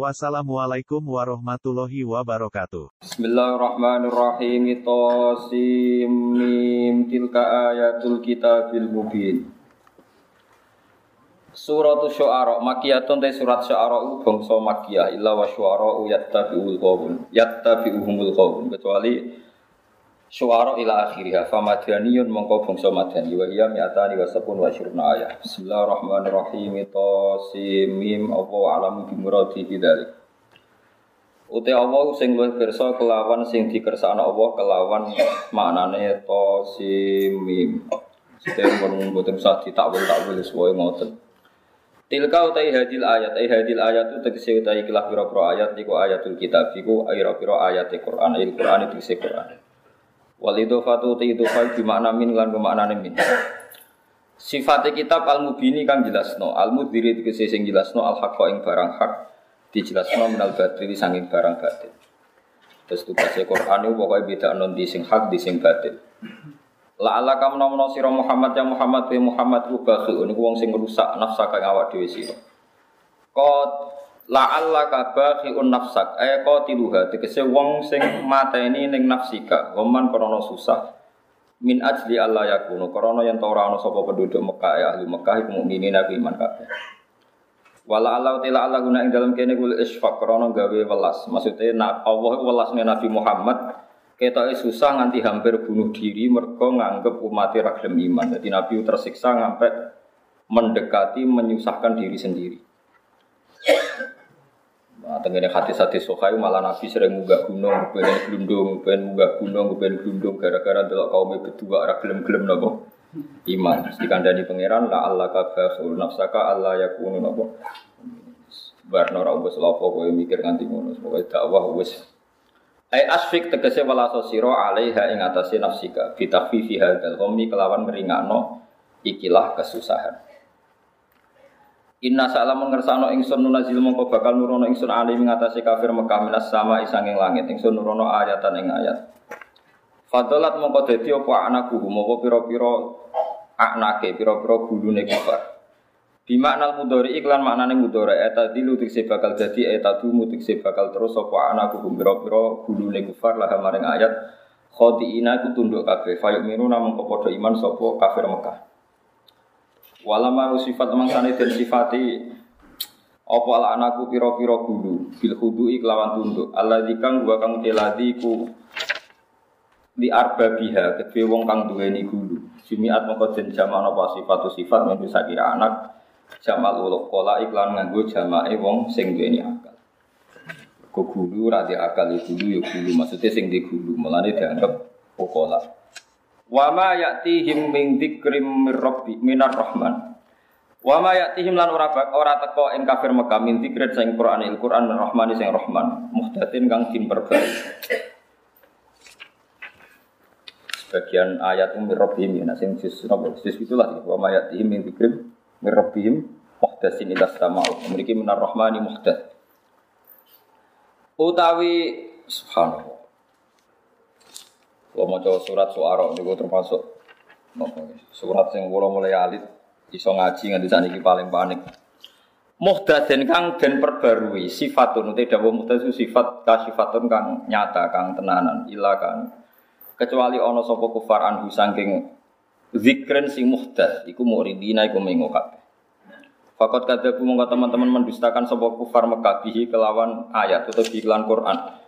Wassalamualaikum warahmatullahi wabarakatuh. Bismillahirrahmanirrahim. Tosim mim tilka ayatul kitabil mubin. Surat Syu'ara makiyatun te surat Syu'ara bangsa makiyah illa wa syu'ara yattabi'ul qawm yattabi'uhumul qawm kecuali Syuara ila akhiriha famadaniyun mongko bangsa madani wa hiya mi'atani wa sabun wa syurna ayat Bismillahirrahmanirrahim. Tasim mim apa alamu bi muradi bidzalik Uti Allah sing luwih pirsa kelawan sing dikersakno Allah kelawan maknane Tasim mim. Sedaya pun mboten usah ditakwil takwil sesuai ngoten. Tilka utai hadil ayat, ay hadil ayat itu tegese utai kilah pira-pira ayat iku ayatul kitab. Iku pira-pira ayat Al-Qur'an, Al-Qur'an itu tegese Qur'an. Wal idhofatu ti idhofah di makna min lan bermakna min. Sifat kitab al mubini kang jelasno, al mudhiri tegese sing jelasno al haqqa ing barang hak dijelasno minal batili sanging barang batil. Terus tugasnya Quran itu pokoknya beda non di sing hak di sing batil. La ala kam nomono sira Muhammad ya Muhammad wa Muhammad ku bakhi niku wong sing rusak nafsa kang awak dhewe sira. Qad La'alla ka bakhi'un nafsak. Ay qatiluha. Tegese wong sing mateni ning nafsika. Waman krana susah. Min ajli Allah yakunu. Krana yen ora ana sapa penduduk Mekah ya ahli Mekah iku mukminin nabi iman kabeh. Wala Allah tila Allah guna ing dalam kene kul isfaq. Krana gawe welas. Maksudnya nak Allah welas Nabi Muhammad ketoke susah nganti hampir bunuh diri mergo nganggep umat ra iman. Jadi Nabi tersiksa sampai mendekati menyusahkan diri sendiri Nah, tenggene hati-hati sokai malah Nabi sering munggah gunung, pengen gelundung, pengen munggah gunung, pengen gelundung gara-gara delok kaum berdua arah gelem-gelem nopo iman. Di kandani pangeran la Allah kafasul nafsaka Allah yakunu nopo. Barno ora wis lapo kowe mikir nganti ngono, pokoke dakwah wis Ai asfik tegese wala sosiro alaiha ing atase nafsika fi takhfifi hadzal ghammi kelawan ngringakno ikilah kesusahan. Inna salam mengersano ingsun nunazil mongko bakal nurono ingsun ali mengatasi kafir Mekah minas sama isanging langit ingsun nurono ayatan ing ayat. Fadolat mongko dadi apa anakku mongko pira-pira anake pira-pira gulune kufar. Di makna mudhari iklan maknane mudhari eta dilu tikse bakal dadi eta dumu tikse bakal terus apa anakku pira-pira gulune kufar lah maring ayat khodiina ku tunduk kabeh fayuk miruna mongko padha iman sapa kafir Mekah. Walama sifat mangsane den sifati. Apa ala anakku piro-piro gulu bil hudu iklawan tunduk. Allah dikang gua kang teladi ku di arba biha kedue wong kang duweni gulu. Jumiat mongko den jamak apa sifat sifat yang bisa kira anak jamal uluk kola iklan nganggo jamake wong sing duweni akal. Ku gulu ra akal gulu ya gulu. Maksudnya sing di gulu melane dianggap pokola Wa ma ya'tihim min dzikrim mir rabbi minar rahman. Wa ma ya'tihim lan ora ora teko ing kafir Mekah min dzikrin sing Qur'anil Qur'an rahmani sing rahman. Muhdatin kang dimperbaiki. Sebagian ayat umir rabbihim ya sing sis napa sis itulah wa ma ya'tihim min dzikrim mir rabbihim muhdasin ila sama'u. Memiliki minar rahmani muhdats. Utawi subhanallah kalau mau coba surat suara juga termasuk surat yang kalau mulai alit iso ngaji nganti saat ini paling panik. Muhdaden kang dan perbarui sifatun tidak dawa muhdad sifat kasifatun kang nyata kang tenanan ila kang kecuali ono sopo kufar anhu sangking zikren si muhdad iku muridina iku mengo kabeh. Fakot kadabu mongko teman-teman mendustakan sopo kufar Mekah kelawan ayat atau iklan Quran.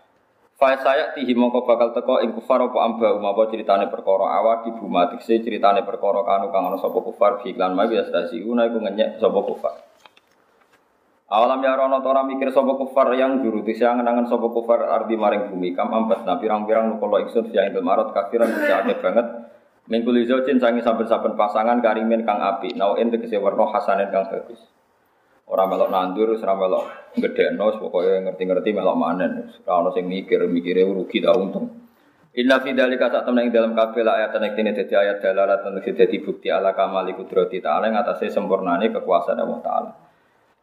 Fa saya tihi mongko bakal teko ing kufar apa amba umapa ceritane perkara awak ibu mati se ceritane perkara kanu kang ana sapa kufar fi iklan ma biasa una iku ngenyek sapa kufar. Awalam ya rono tora mikir sapa kufar yang juru tisa ngenangan sapa kufar ardi maring bumi kam ambat na pirang-pirang nukolo ingsun fi ing marot kafiran bisa banget Mingkul izojin sangi saben-saben pasangan karimin kang api ente tegese warna hasanen kang bagus. Orang melok nandur, orang melok gede nos, pokoknya ngerti-ngerti melok manen. Ora ono sing mikir, mikirnya rugi tak untung. Inna fi dzalika sak temen ing dalam kabeh ayat nek dene dadi ayat dalalatan dadi bukti ala kamali kudrati ta'ala ing atase sempurnane kekuasaan Allah taala.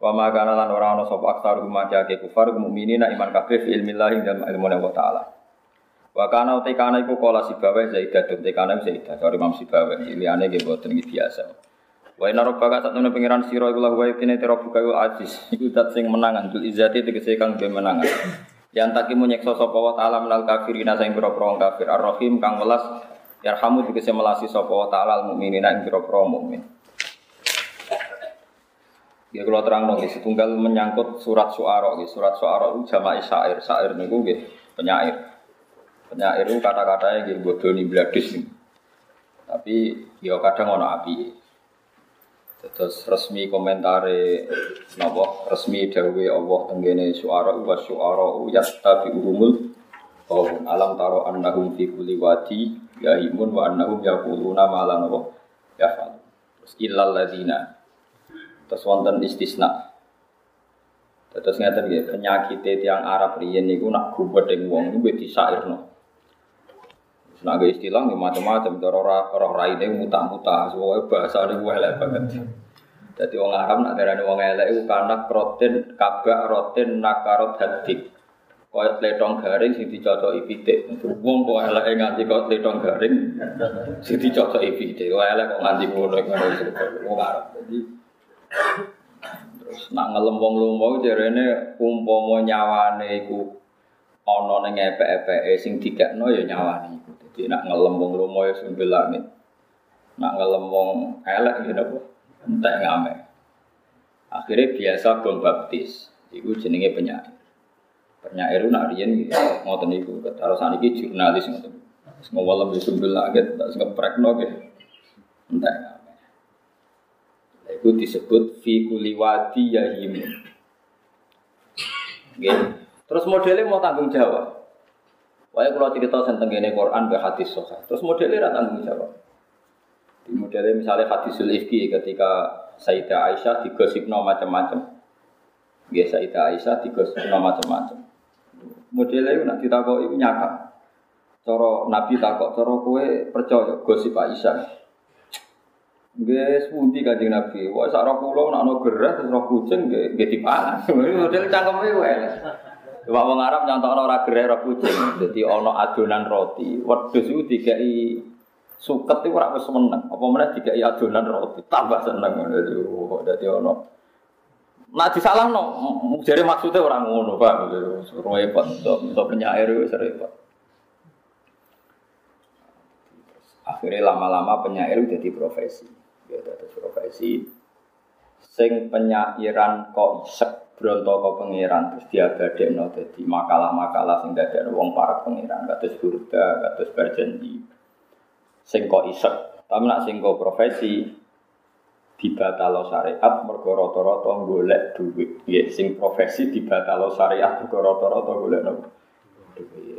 Wa ma kana lan ora ana sapa aksar rumajake kufar mukminina iman kabeh fi ilmillah ing dalam ilmu Allah taala. Wa kana uti iku kala sibawa zaidah uti kana zaidah sorry Imam sibawa liyane nggih boten biasa. Wa inna rabbaka temen pangeran sira iku lahu wa yatine buka aziz iku dat sing menangan dul izati tegese kang menangan. Yang takimu nyekso sapa wa ta'ala minal kafirina sing pira-pira kafir ar-rahim kang welas yarhamu dikese melasi sapa wa ta'ala al-mukminina ing pira-pira mukmin. Ya kalau terang dong, setunggal menyangkut surat suara, surat suara itu jamaah syair, syair niku nggih penyair. Penyair itu kata-katanya bodoni bladis nih. Tapi ya kadang ono api. Terus resmi komentare napa resmi dawuhe Allah tenggene suara wa suara yastabi'uhumul Oh, alam taro annahum fi kulli wadi yahimun wa annahum yaquluna ma la napa yafal. Terus illal ladina. Terus wonten istisna. Terus ngeten nggih penyakit tiang Arab riyen niku nak gubedeng wong niku disairno. Nah, istilah macam-macam, cara orang raine muta-muta, semua bahasa ini gue elek banget. Jadi orang Arab nak darani wong elek itu karena rotin kabak rotin nakarot hadik. Kaya letong garing sing dicocoki pitik. Wong kok elek nganti kok letong garing sing dicocoki pitik. Wah elek kok nganti ngono wong Arab. Jadi terus nak ngelem wong lomo jarene umpama nyawane iku ana ning epek-epeke sing dikekno ya nyawane. Jadi nak ngelem wong lomo ya sing langit. Nak ngelem wong elek ya napa? Entek ngame. Akhirnya biasa gom baptis. Iku jenenge penyair. Penyair nak riyen ngoten niku karo saniki jurnalis. Ngowalem wis sumbil langit tak ngeprekno ge. Entek ngame. Iku disebut fi kuliwati yahim. Nggih. Terus modelnya mau tanggung jawab. Wae kalau cerita tentang ini Quran be hadis sahih. Terus modelnya ra tanggung jawab. Di modelnya misalnya hadisul ifki ketika Sayyidah Aisyah digosipno macam-macam. Ya Sayyidah Aisyah digosipno macam-macam. Modelnya itu nak ditakok itu nyaka. Coro Nabi takok, coro kue percaya gosip Aisyah. Nggih sepundi Kanjeng Nabi. Wah sak roh nak ana gerah terus kucing nggih nggih dipangan. Model cangkeme wae. Coba wong Arab nyontokno ora gereh ora kucing. Dadi ana adonan roti. Wedhus iku dikai suket itu ora wis seneng. Apa meneh dikai adonan roti, tambah seneng ngono. Dadi ana Nah disalahno, jare maksudnya orang ngono, Pak. Repot, untuk penyair wis repot. Akhirnya lama-lama penyair jadi profesi. Ya, jadi profesi. Sing penyairan kok isek bronto ke pangeran terus dia no jadi makalah-makalah sing dadekno wong para pangeran kados burda kados berjanji sing kok isek tapi nak sing kok profesi dibatalo syariat mergo rata-rata golek duit. Ya sing profesi dibatalo syariat mergo rata-rata golek no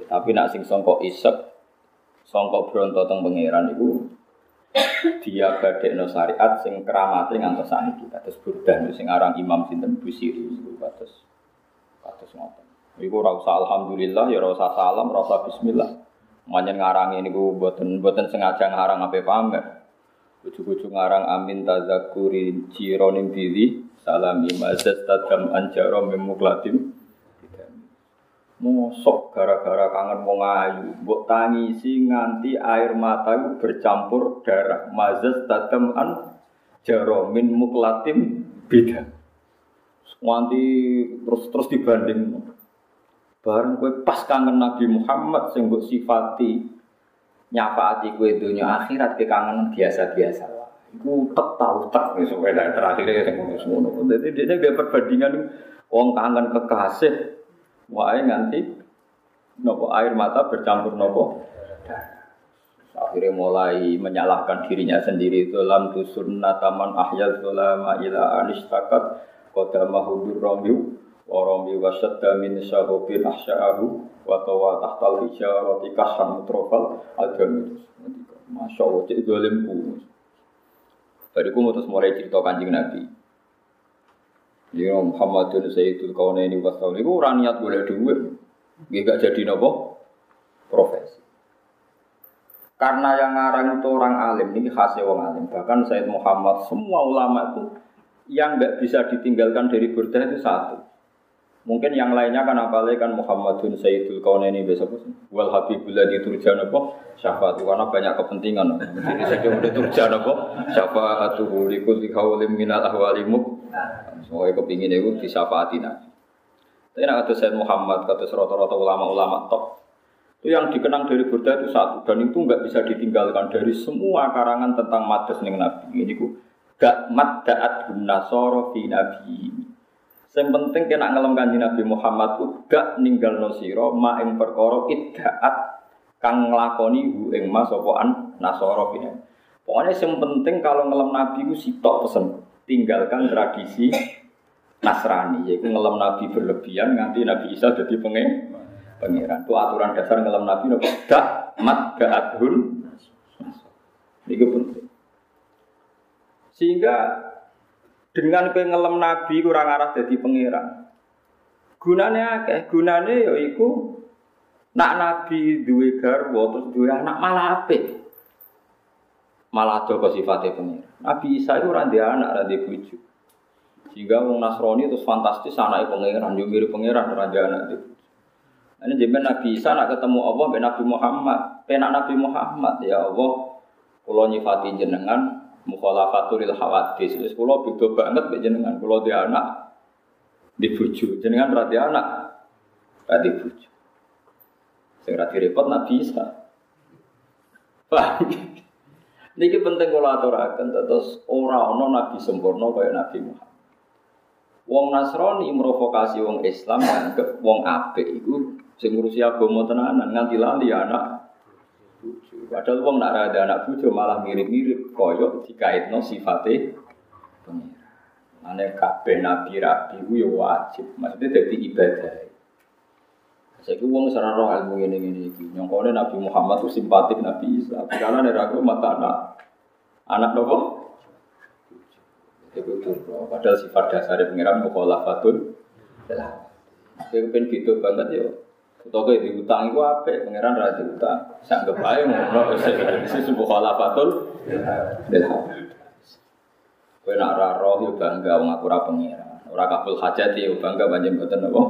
tapi nak sing songkok isek songkok bronto teng pangeran iku dia no syariat sing keramate ngantos saniki kados burdah sing aran Imam sinten Busiri kados kados ngoten. Iku ora usah alhamdulillah ya ora usah salam, ora bismillah. Manjen ngarangi niku mboten mboten sengaja ngarang ape pamer. Ujuk-ujuk ngarang amin tazakuri cironim diri salami mazat tadam anjaro memuklatim Mosok gara-gara kangen wong ayu, mbok tangisi nganti air mata bercampur darah. Mazas tadam an jaromin muklatim beda. Nganti terus terus dibanding. Bareng kue pas kangen Nabi Muhammad sing mbok sifati nyafaati kue dunia akhirat ke kangen biasa-biasa. Iku tahu tek nih supaya terakhirnya yang ngono. Jadi dia dia perbandingan wong kangen kekasih Wae nganti nopo air mata bercampur nopo? Akhirnya mulai menyalahkan dirinya sendiri. Dalam tusun nataman ahyal zulama ila anistakat kota mahudur romiu Warami wasadda min syahubin ahsya'ahu wa tawa tahtal hijarati kasan mutrofal agami Masya Allah, cik dolimku Bariku mutus mulai cerita kanjeng Nabi Ya Muhammadun Sayyidul Kaunaini wa Ini Itu orang niat boleh duit. Dia gak jadi nopo profesi. Karena yang ngarang itu orang alim, ini khasnya orang alim. Bahkan Sayyid Muhammad, semua ulama itu yang nggak bisa ditinggalkan dari burdah itu satu. Mungkin yang lainnya kan apalagi kan Muhammadun Sayyidul ini besok wal habibul ladzi turjan apa syafaat karena banyak kepentingan. Jadi saya udah turjan apa syafaatuhu likul likaulim minal ahwalimu. Semuanya kepingin itu disyafaati Nabi. Tapi nak kata Sayyid Muhammad, kata rata-rata ulama-ulama top, itu yang dikenang dari Burda itu satu dan itu nggak bisa ditinggalkan dari semua karangan tentang ning Nabi ini ku gak maddaat nasoro fi Nabi yang penting kena ngelem kanji Nabi Muhammad gak ninggal nosiro ma ing perkara iddaat kang nglakoni hu ing sopoan nasoro fi Pokoknya yang penting kalau ngelem Nabi ku sitok pesen tinggalkan tradisi Nasrani yaitu ngelem Nabi berlebihan nganti Nabi Isa jadi pengen pangeran. Itu aturan dasar ngelam Nabi nopo dak mat gaadhun. Ini penting. Sehingga dengan pengelam Nabi kurang arah jadi pangeran. Gunanya akeh, gunanya yaiku nak Nabi duwe garwa terus duwe anak malah apik. Malah ada sifatnya pangeran. Nabi Isa itu ora anak, ora bojo. Sehingga wong Nasrani terus fantastis anaknya pangeran, yo mirip pangeran ora anak itu. Ini jadi Nabi Isa nak ketemu Allah ben Nabi Muhammad. Penak Nabi Muhammad ya Allah. Kulo nyifati jenengan mukhalafatul hawadis. Wis kulo beda banget mbek jenengan. Kulo dia anak dibuju. Jenengan berarti anak berarti buju. Sing ra repot Nabi Isa. Paham? Niki penting kula aturaken terus ora ana nabi sempurna kaya Nabi Muhammad. Wong Nasrani merovokasi wong Islam nganggep wong apik iku Sing ngurusi agama tenanan nganti lali anak bojo. Padahal wong nak ada anak bojo malah mirip-mirip koyo dikaitno sifate pengira. Ane kabeh nabi rabi ku yo wajib, maksudnya dadi ibadah. Saya wong secara roh ilmu ini ini iki. Nyongkone Nabi Muhammad itu simpatik Nabi Isa. Karena nek aku mata anak anak nopo? Itu Padahal sifat dasarnya pengiran mukhalafatun. Lah. Saya pengen gitu banget ya. Atau kayak diutang itu apa? Pangeran raja utang. Sanggep aja ngono. Ini sebuah khalafatul. Kue nak roh yo bangga wong aku pangeran. Ora kabul hajat yo bangga banjing boten apa.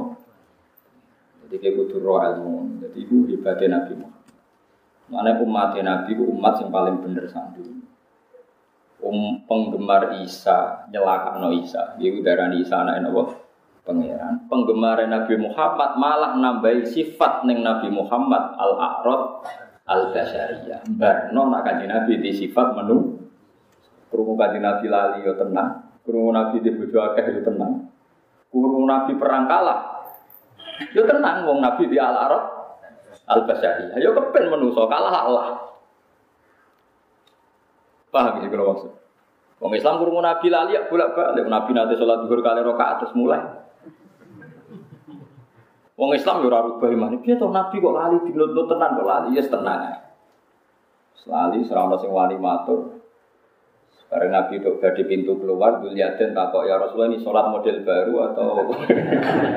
Jadi kayak kudu roh ilmu. Jadi itu hebatnya Nabi Muhammad. Mana umat Nabi itu umat yang paling bener sandu. Um, penggemar Isa nyelakak no Isa. Dia darah Isa anak Allah pangeran. Penggemar Nabi Muhammad malah nambahi sifat neng Nabi Muhammad al a'rad al basyariyah. Barno nak kanjeng Nabi di sifat menu. Krungu kanjeng Nabi lali yo tenang. Krungu Nabi di bojo akeh yo tenang. Krungu Nabi perang kalah. Yo tenang wong Nabi di al a'rad al basyariyah. Yo kepen menuso kalah Allah. Paham ya kalau maksud? Wong Islam kurung Nabi lali ya bolak-balik. Nabi nanti sholat duhur kali rokaat terus mulai. Wong Islam yo ora rubah iman. Piye to Nabi kok lali dinuntut tenan kok lali ya tenang. Selali serana sing wani matur. Sekarang Nabi itu di pintu keluar, Duliaden takok ya Rasulullah ini sholat model baru atau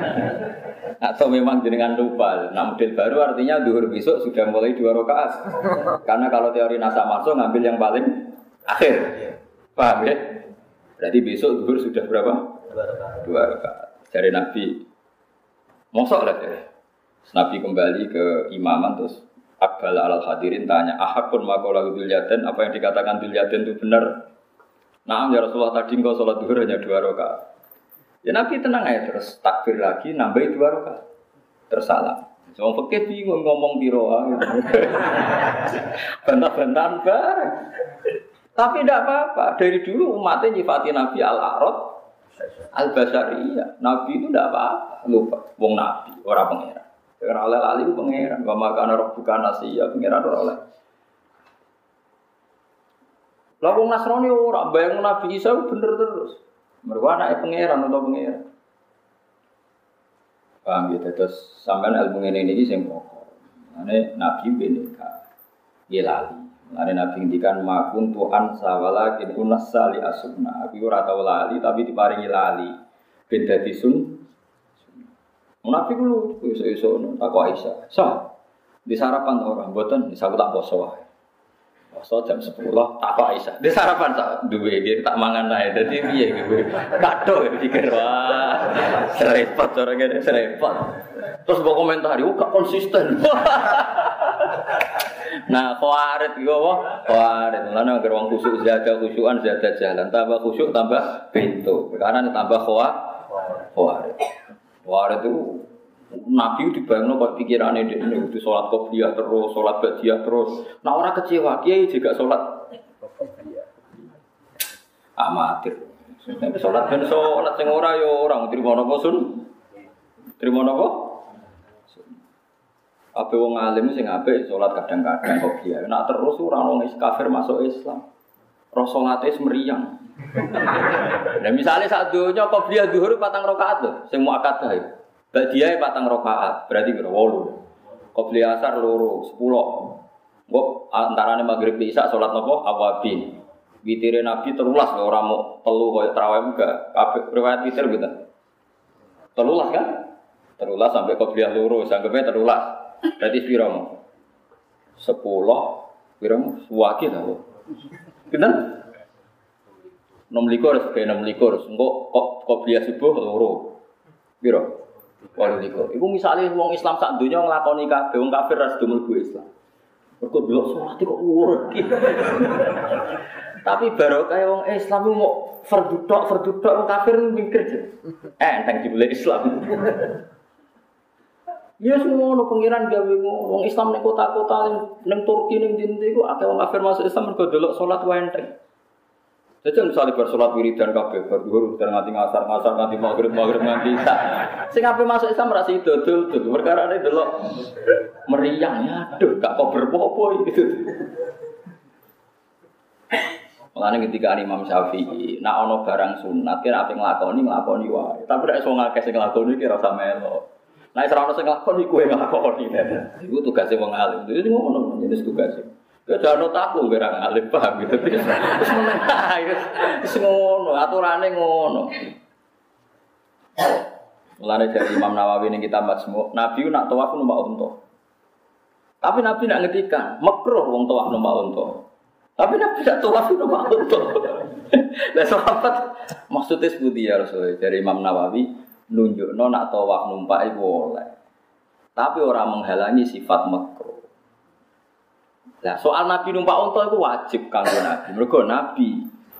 atau memang jenengan lupa. Nah model baru artinya duhur besok sudah mulai dua rakaat. Karena kalau teori nasa masuk ngambil yang paling akhir. Paham ya? Berarti besok duhur sudah berapa? Dua rakaat. Dari Nabi Mosok lah ya. Nabi kembali ke imaman terus Akbal alal hadirin tanya, ahakun makola dulyaden, apa yang dikatakan dulyaden itu benar? Nah, ya Rasulullah tadi engkau sholat duhur hanya dua rakaat. Ya Nabi tenang aja terus takbir lagi nambah dua rakaat. Tersalah. Semua fakir bingung ngomong biroa gitu. Bantah-bantahan bareng. Tapi tidak apa-apa. Dari dulu umatnya nyifati Nabi al-Arad Al Basariyah. Nabi itu tidak apa-apa. Lupa. Wong Nabi, orang pangeran. Karena oleh lali pangeran. Wa makana bukan nasi ya pangeran orang oleh. Lah wong Nasrani ora bayang Nabi Isa bener terus. Mergo anake pangeran atau pangeran. Paham ya terus sampean ilmu ngene iki sing pokok. Ane Nabi beneka. Dia lali. Lari Nabi ngendikan makun Tuhan sawala kin unas sali asuna. Aku ora tau lali tapi diparingi lali. Ben dadi sun. Nabi kulo iso-iso tak kok Aisyah. Sa. Di sarapan orang mboten, bisa tak poso wae. So jam 10 tak Pak Aisyah. Dia sarapan tak duwe iki tak mangan ae. Dadi piye gitu. Kado pikir wah. Serepot orang ngene serepot. Terus mbok komentari, "Oh, konsisten." Nah, khawarit iku apa? Khawarit. Lan agar wong khusuk zada khusyukan zada jalan. Tambah khusyuk tambah pintu. Karena tambah khawarit. Khawarit itu Nabi dibayangno kok pikirane ini itu sholat qobliyah terus, sholat badiah terus. Nah orang kecewa, kiai juga sholat amatir. Sholat ben sholat sing ora yo ya orang terima napa sun? Terima napa? Apa wong alim sing apik sholat kadang-kadang qobliyah. Nak terus ora wong kafir masuk Islam. Roh salate meriang. Nah misalnya saat dunya qobliyah zuhur patang rakaat lho, sing muakkadah itu. Badiah patang rokaat, berarti kira wolu. Qobli asar loro, sepuluh. Gue antaranya maghrib bisa sholat nopo awabin. Witire Nabi terulas orang mau telu kaya terawih juga. Kabeh riwayat witir gitu. Terulas kan? Terulas sampai qobliyah loro, sanggepnya terulas. Piro mau? Sepuluh, piro mau? Suwaki tau. Kita enam likur, kayak enam likur. Enggak kok qobliyah subuh loro. Piro? Walau likur. Iku misalnya wong Islam sak dunia ngelakoni kabeh, wong kafir ras dumul Islam. Mergo delok salat kok urut. Tapi baru kayak wong Islam mau fardudok fardudok wong kafir mikir. Eh, enteng dibeli Islam. Ya semua no pengiran gawe wong Islam ning kota-kota ning Turki ning ndi iku akeh wong kafir masuk Islam mergo delok salat wae enteng. Jadi misalnya bersolat wiridan kabeh, berduhur dan nganti ngasar ngasar nganti maghrib maghrib nganti isa. Sing apa masuk Islam merasa itu dul dul. Perkara ini dulu meriang ya, aduh gak kau berpopo gitu. Mulane ketika Imam Syafi'i, nak ono barang sunat kira apa nglakoni nglakoni wae. Tapi nek iso ngakeh sing nglakoni kira rasa melo. Nah, ora ono sing nglakoni kuwe nglakoni. Iku tugasnya wong alim. Itu ngono jenis tugasnya. Ya jangan taku kira ngalim paham gitu. Terus terus ngono, aturannya ngono. Mulane dari Imam Nawawi ini kita semua, Nabi nak tawaf numpak unta. Tapi Nabi nak ngetikan, makruh wong tawaf numpak unta. Tapi Nabi nak tawaf numpak unta. Lah sahabat maksudnya seperti ya Rasul dari Imam Nawawi nunjuk no nak tawaf numpak itu boleh. Tapi orang menghalangi sifat makruh. Nah, soal Nabi numpak unta itu wajib kanggo Nabi. Mergo Nabi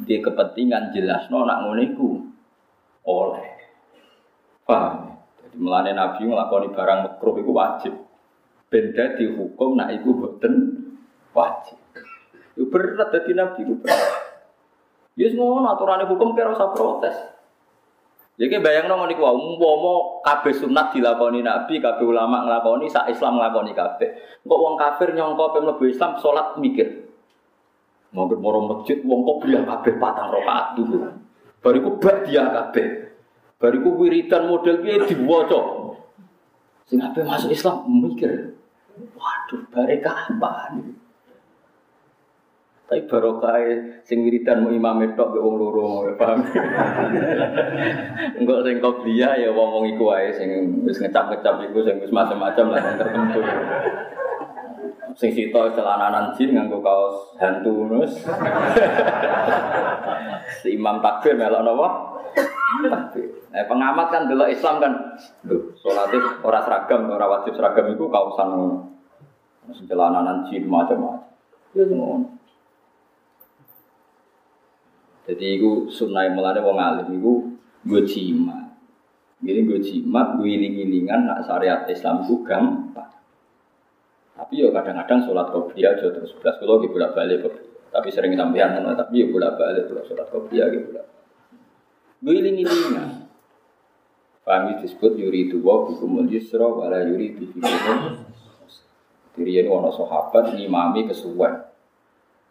dia kepentingan jelas no nak ngono oleh. Paham? Jadi melane Nabi ngelakoni barang makruh itu wajib. Benda dihukum nak iku boten wajib. Itu berat jadi Nabi itu berat. Ya ngono aturan hukum kira usah protes. Jadi bayang nong niku umpama kabeh sunat dilakoni Nabi, kabeh ulama nglakoni, sak Islam nglakoni kabeh. Kok wong kafir nyongko pe mlebu Islam salat mikir. Monggo moro masjid wong kok bilang kabeh patang rakaat dulu. Bariku bak dia kabeh. Bariku wiridan model piye diwaca. Sing kabeh masuk Islam mikir. Waduh, bareka apa nih? Tapi barokah sing wiridan mau imam tok be wong loro, paham? Enggak sing dia ya wong wong iku wae sing wis ngecap-ngecap iku sing wis macam-macam lah tertentu. Sing sito celananan jin nganggo kaos hantu nus. si imam takbir melok napa? Eh, pengamat kan dulu Islam kan, lho, sholatnya orang seragam, orang wajib seragam itu kaosan celananan jin macam-macam. Ya. Jadi itu sunnah melane wong alim itu gue jimat. Jadi gue jimat, gue iling-ilingan nak syariat Islam itu gampang. Tapi ya kadang-kadang sholat qobliyah aja terus belas bolak balik Tapi sering sampean ngono, tapi ya bolak balik kalau sholat qobliyah gitu. Gue iling-ilingan. Kami disebut yuri dua hukumul yusra yuri bikum. Diri ini ono sahabat ngimami kesuwen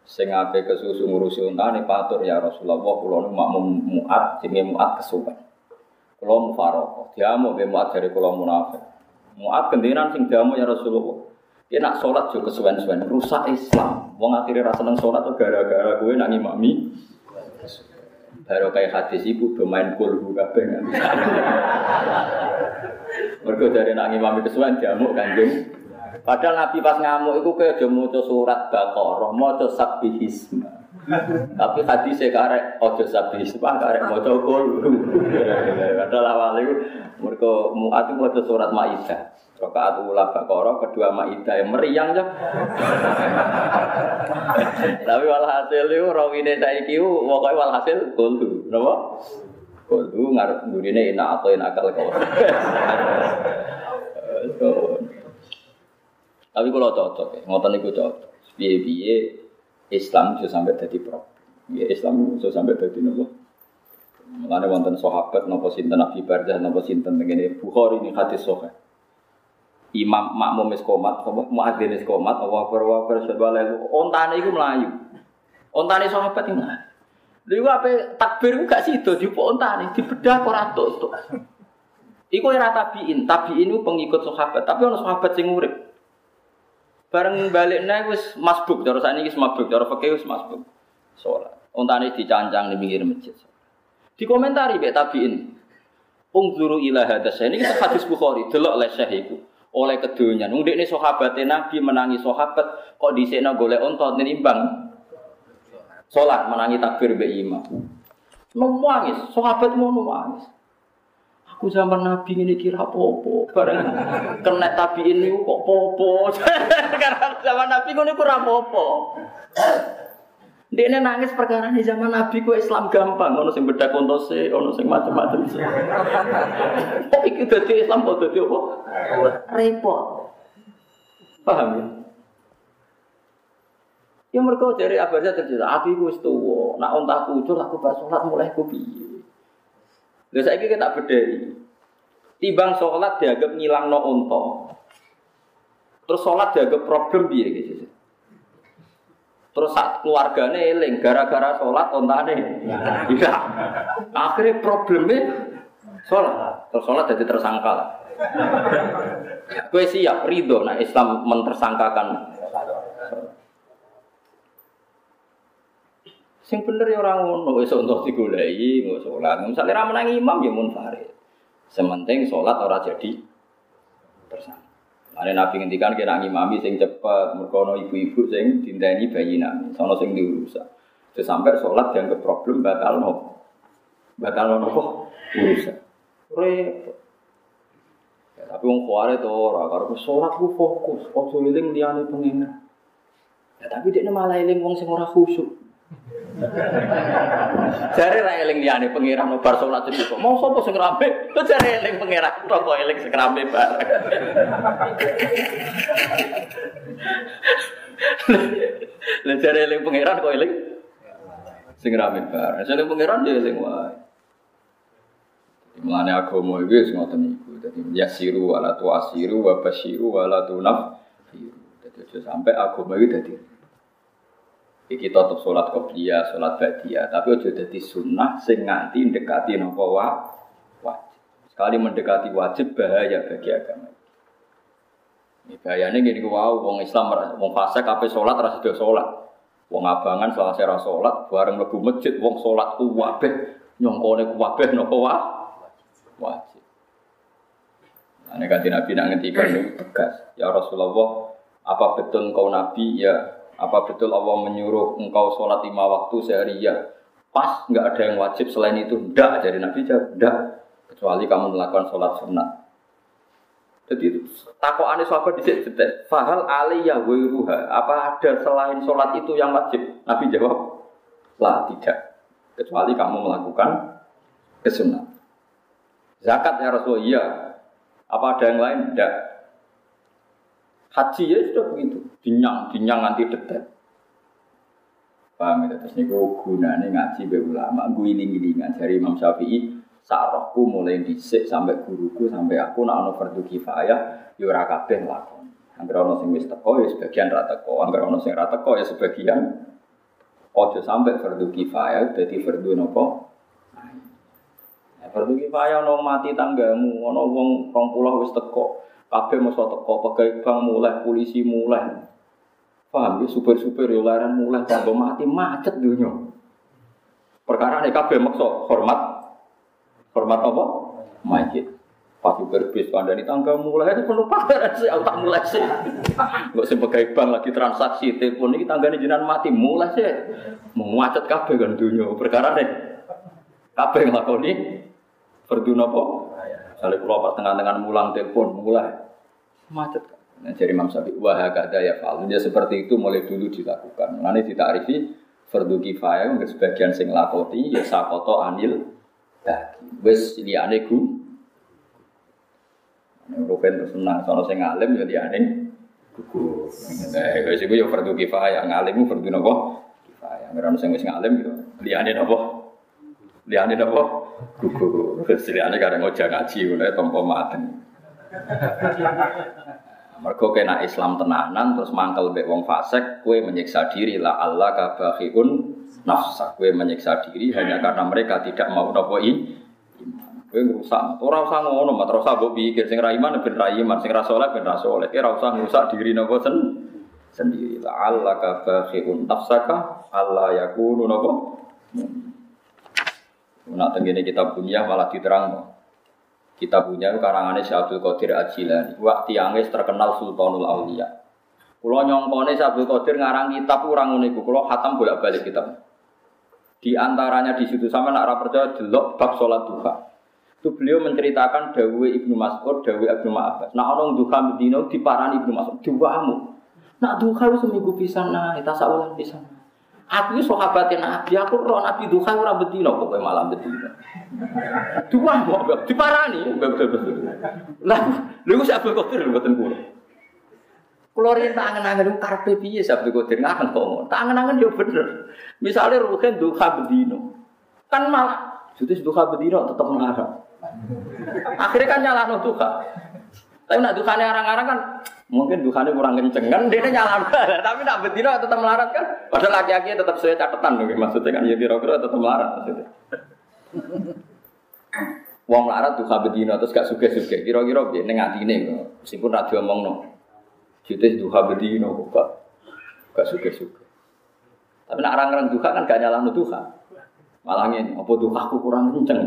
sing ape kesusu ngurusi untane patur ya Rasulullah kula nu makmum muat jenenge muat kesuwen. Kula mufaraqah diamu be muat dari kula munafik. Muat kendinan sing ya Rasulullah. Dia nak sholat juga kesuwen-suwen rusak Islam. Wong akhirnya rasa seneng sholat tuh gara-gara gue nak ngimami. Baru kayak hadis ibu bermain kulhu kabeh. Mereka dari nak ngimami kesuwen diamuk kanjeng Padahal Nabi pas ngamuk itu kayak aja maca surat Baqarah, maca sabbihisma. Tapi hadis saya karek ojo sabbihisma karek maca qul. Padahal awal itu mereka muat itu surat Maidah. Rokaat ula Baqarah, kedua Maidah yang meriang ya. Tapi walhasil itu rawine saiki pokoknya walhasil qul. Napa? Qul ngarep gurine ina atau ina kau. Tapi kalau cocok ya, ngotot niku cocok. Biye-biye Islam bisa sampai jadi problem. Ya Islam bisa sampai jadi nopo. Mulane wonten sahabat nopo sinten Nabi Barzah nopo sinten ngene Bukhari ini hadis sahih. Imam makmum wis komat, muadzin wis komat, Allah akbar wa akbar ontane iku mlayu. Ontane sahabat iki mlayu. Lha apa takbir gak sido dipo ontane dibedah ora tutuk. Iku era tabiin, tabiin itu pengikut sahabat, tapi ono sahabat sing urip. Bareng balik nih wis masbuk, cara saat ini masbuk, cara fakih wis masbuk. Sholat. Untane dicancang di pinggir masjid. Dikomentari be tabiin. Ungzuru ila hadas. Ini kita hadis Bukhari, delok oleh syekh iku. Oleh kedunya. Nung ini sahabat Nabi menangi sahabat kok disena golek unta nimbang. Sholat menangi takbir be imam. Nangis, sahabat mau nangis. Aku zaman Nabi ini kira popo, bareng kena tapi ini kok popo. Karena zaman Nabi ini kurang popo. Dia ini nangis perkara ini zaman Nabi ku Islam gampang, ono sing beda kontose, ono sing macam-macam. Kok iki dadi Islam kok dadi apa? Repot. Paham ya? Ya mereka dari abadnya terjadi, api ku wis tuwa, nak ontah kucur aku bar salat mulai ku piye. Lha saiki kita bedhei. Timbang sholat dianggap ngilang no unta. Terus sholat dianggap problem biar gitu. Terus saat keluarganya eling gara-gara sholat ontane. Iya. Akhirnya problemnya sholat. Terus sholat jadi tersangka. Kue siap ridho nah Islam mentersangkakan Sing bener ya orang ngono, wis untuk digoleki, nggak sholat. Misalnya ra menang imam ya munfarid. Sementing sholat ora jadi tersangka. Ada Nabi ngendikan kira imami sing cepet, merkono ibu-ibu sing dinteni bayi nami, sono sing diurusan. Terus sholat ke problem batal no, batal no urusan. Repot. Ya, tapi wong kuare to ora karo sholat ku fokus, ojo eling liyane pengen. Ya tapi dia malah eling wong sing ora khusyuk. Jare ra eling liyane pangeran bar salat cukup. Mau sapa sing rame? Kok jare eling pangeran kok eling sing rame bareng. Lah jare eling pangeran kok eling sing rame bareng. Sing pangeran dia eling wae. Mulane agama iki wis ngoten iku. Dadi yasiru wala tuasiru wa basyiru wala tunaf. Dadi aja sampai agama iki dadi Iki tetap sholat qobliyah, sholat ba'diyah, tapi aja dadi sunnah sing nganti mendekati nopo wa wajib. Sekali mendekati wajib bahaya bagi agama. Ini bahayanya gini wow, wong Islam, wong fase kape sholat rasa dia sholat. Wong abangan salah saya sholat, bareng lebu masjid, wong sholat ku wabeh, nyongkone ku wabeh nopo wa wajib. Nah, ini kanti Nabi nak ngetikan tegas. Ya Rasulullah, apa betul kau Nabi? Ya apa betul Allah menyuruh engkau sholat lima waktu sehari ya? Pas nggak ada yang wajib selain itu? Tidak dari Nabi jawab, tidak. Kecuali kamu melakukan sholat sunat. Jadi takut aneh sahabat di sini Fahal aliyah wiruha. Apa ada selain sholat itu yang wajib? Nabi jawab, lah tidak. Kecuali kamu melakukan kesunat. Zakat ya Rasulullah, iya. Apa ada yang lain? Tidak. Haji ya sudah dinyang, dinyang nanti detek. Paham ya? Terus niku gunane ngaji be ulama, gue iling-ilingan dari Imam Syafi'i. Sarahku mulai disik sampai guruku sampai aku nak ono fardu kifayah, yo ya kabeh lakon. Angger ono sing wis teko ya sebagian ra teko, angger ono sing ra teko ya sebagian. Ojo sampai fardu kifayah dadi fardu nopo? Ya, fardu kifayah ono mati tanggamu, ono wong 20 wis teko. Kabeh mesti teko, pegawai bank mulai, polisi mulai. Paham ya, supir-supir ya laran mulai tanggo mati macet dunia. Perkara ini kabeh maksa hormat hormat apa? Majid. Pas super bis kandani tangga mulai itu penuh pameran sih, aku tak mulai sih. Gak sebagai bank lagi transaksi telepon ini tangga ini jinan mati mulai sih. Macet kafe kan dunia perkara nih. Kafe ngelakoni Berdua apa? Kalau pas tengah-tengah mulang telepon mulai macet. Nah, jadi Imam Syafi'i wah ada ya fal. Dia seperti itu mulai dulu dilakukan. Nanti ditarifi fardu kifayah untuk sebagian sing lakoti ya sakoto anil daki. Wes liyane ku Rupen terus senang, soalnya saya ngalim ya dia aneh. Nah, wes itu ya fardu kifayah, ngalim fardu nopo kifayah. Ngeran sing wis ngalim ya liyane nopo, liyane nopo gugur. Wes liyane ngojak ngaji, mulai tompo maten. Mergo kena Islam tenanan terus mangkel mbek wong fasik, kue menyiksa diri la Allah kabahiun nafsa. Kue menyiksa diri hanya karena mereka tidak mau nopo Kowe ngrusak. Ora usah ngono, mat ora usah mbok pikir sing ra iman ben ra iman, sing ra saleh ben ra saleh. Ora usah ngrusak diri napa sen sendiri. La'allaka bakhiun nafsaka alla yakunu napa. Nak tengene kita punya malah diterang. Kita punya karangane Syekh Abdul Qadir Ajilani. Waktu yang terkenal Sultanul Aulia. Kulo nyongkone Syekh Abdul Qadir ngarang kitab ora ngono iku. Kulo khatam bolak-balik kitab. Di antaranya di situ sama nak percaya delok bab salat duha itu beliau menceritakan Dawe Ibnu Mas'ud, Dawe Ibnu Abbas. Nah orang duha Medina diparani Ibnu Mas'ud, duamu. Nak duha seminggu pisan nah, tasawulan pisan. Aku itu sahabatin Nabi, aku roh Nabi duha ora bedino pokoknya malam bedino. Dua mau diparani, betul betul. Lah, lu sih Abdul Qadir mboten kula. Kula yen tak angen-angen karepe piye Abdul Qadir ngaken kok. Tak angen-angen yo bener. Misale ruhen duha bedino. Kan malah Jadi duha bedino tetap mengharap. Akhirnya kan nyala no duha. Tapi nak duhane orang-orang kan mungkin duhane kurang kenceng kan dia nyala tapi nak bedino tetap melarat kan. Padahal laki-laki tetap sesuai catatan loh maksudnya kan ya kira-kira tetap melarat maksudnya. Wong melarat duha bedino terus gak suge-suge. Kira-kira dia neng atine meskipun radio ngomong no. Jadi duha bedino kok gak suge-suge. Tapi nak orang-orang kan gak nyala duha. Malah ini, apa duhaku kurang kenceng.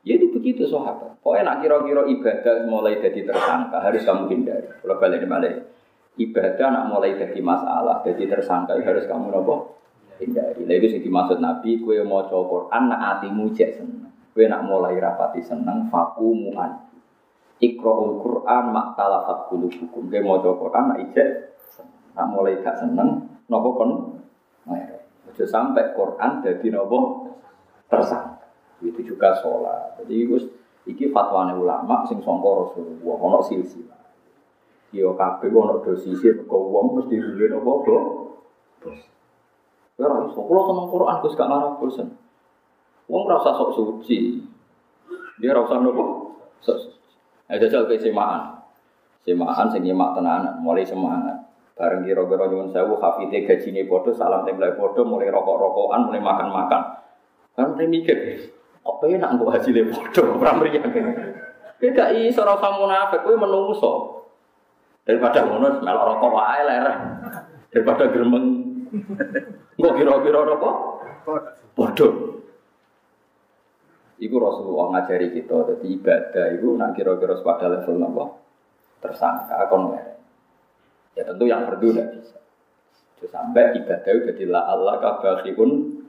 Ya itu begitu sahabat. Pokoknya nak kira-kira ibadah mulai jadi tersangka harus kamu hindari. Kalau balik balik ibadah nak mulai jadi masalah, jadi tersangka harus kamu nopo hindari. Lalu itu dimaksud Nabi, kue mau coba Quran nak hatimu cek seneng. Kue nak mulai rapati seneng, fakumuan. Iqra'ul Quran mak talafat hukum. Kue mau coba Quran nak ijek nak mulai gak seneng, nopo kon. Ojo sampai Quran jadi nopo tersangka. Itu juga sholat. Jadi itu iki fatwane ulama sing sangka Rasulullah ana silsilah. Yo kabeh ana dosise kok wong mesti duwe apa apa. Ya ora iso kula seneng Quran Gus gak ngarep bosen. Wong ora usah sok suci. Dia ora usah nopo? Ada jajal ke semaan. Semaan sing nyemak tenanan, mulai semangat. Bareng kira-kira nyuwun sewu hafite gajine padha, salam template padha, mulai rokok-rokokan, mulai makan-makan. Kan mikir, Kok pengen nak mbok hasilnya bodoh, ora mriyang. Kowe gak iso ora usah munafik, kowe menungso. Daripada ngono melok rokok wae ler. Daripada gremeng. Engko kira-kira apa? Bodoh. Iku Rasulullah ngajari kita, jadi ibadah itu nak kira-kira pada level apa? Tersangka, kon Ya tentu yang berdua tidak bisa. Sampai ibadah itu jadi la Allah kabakhikun nafsu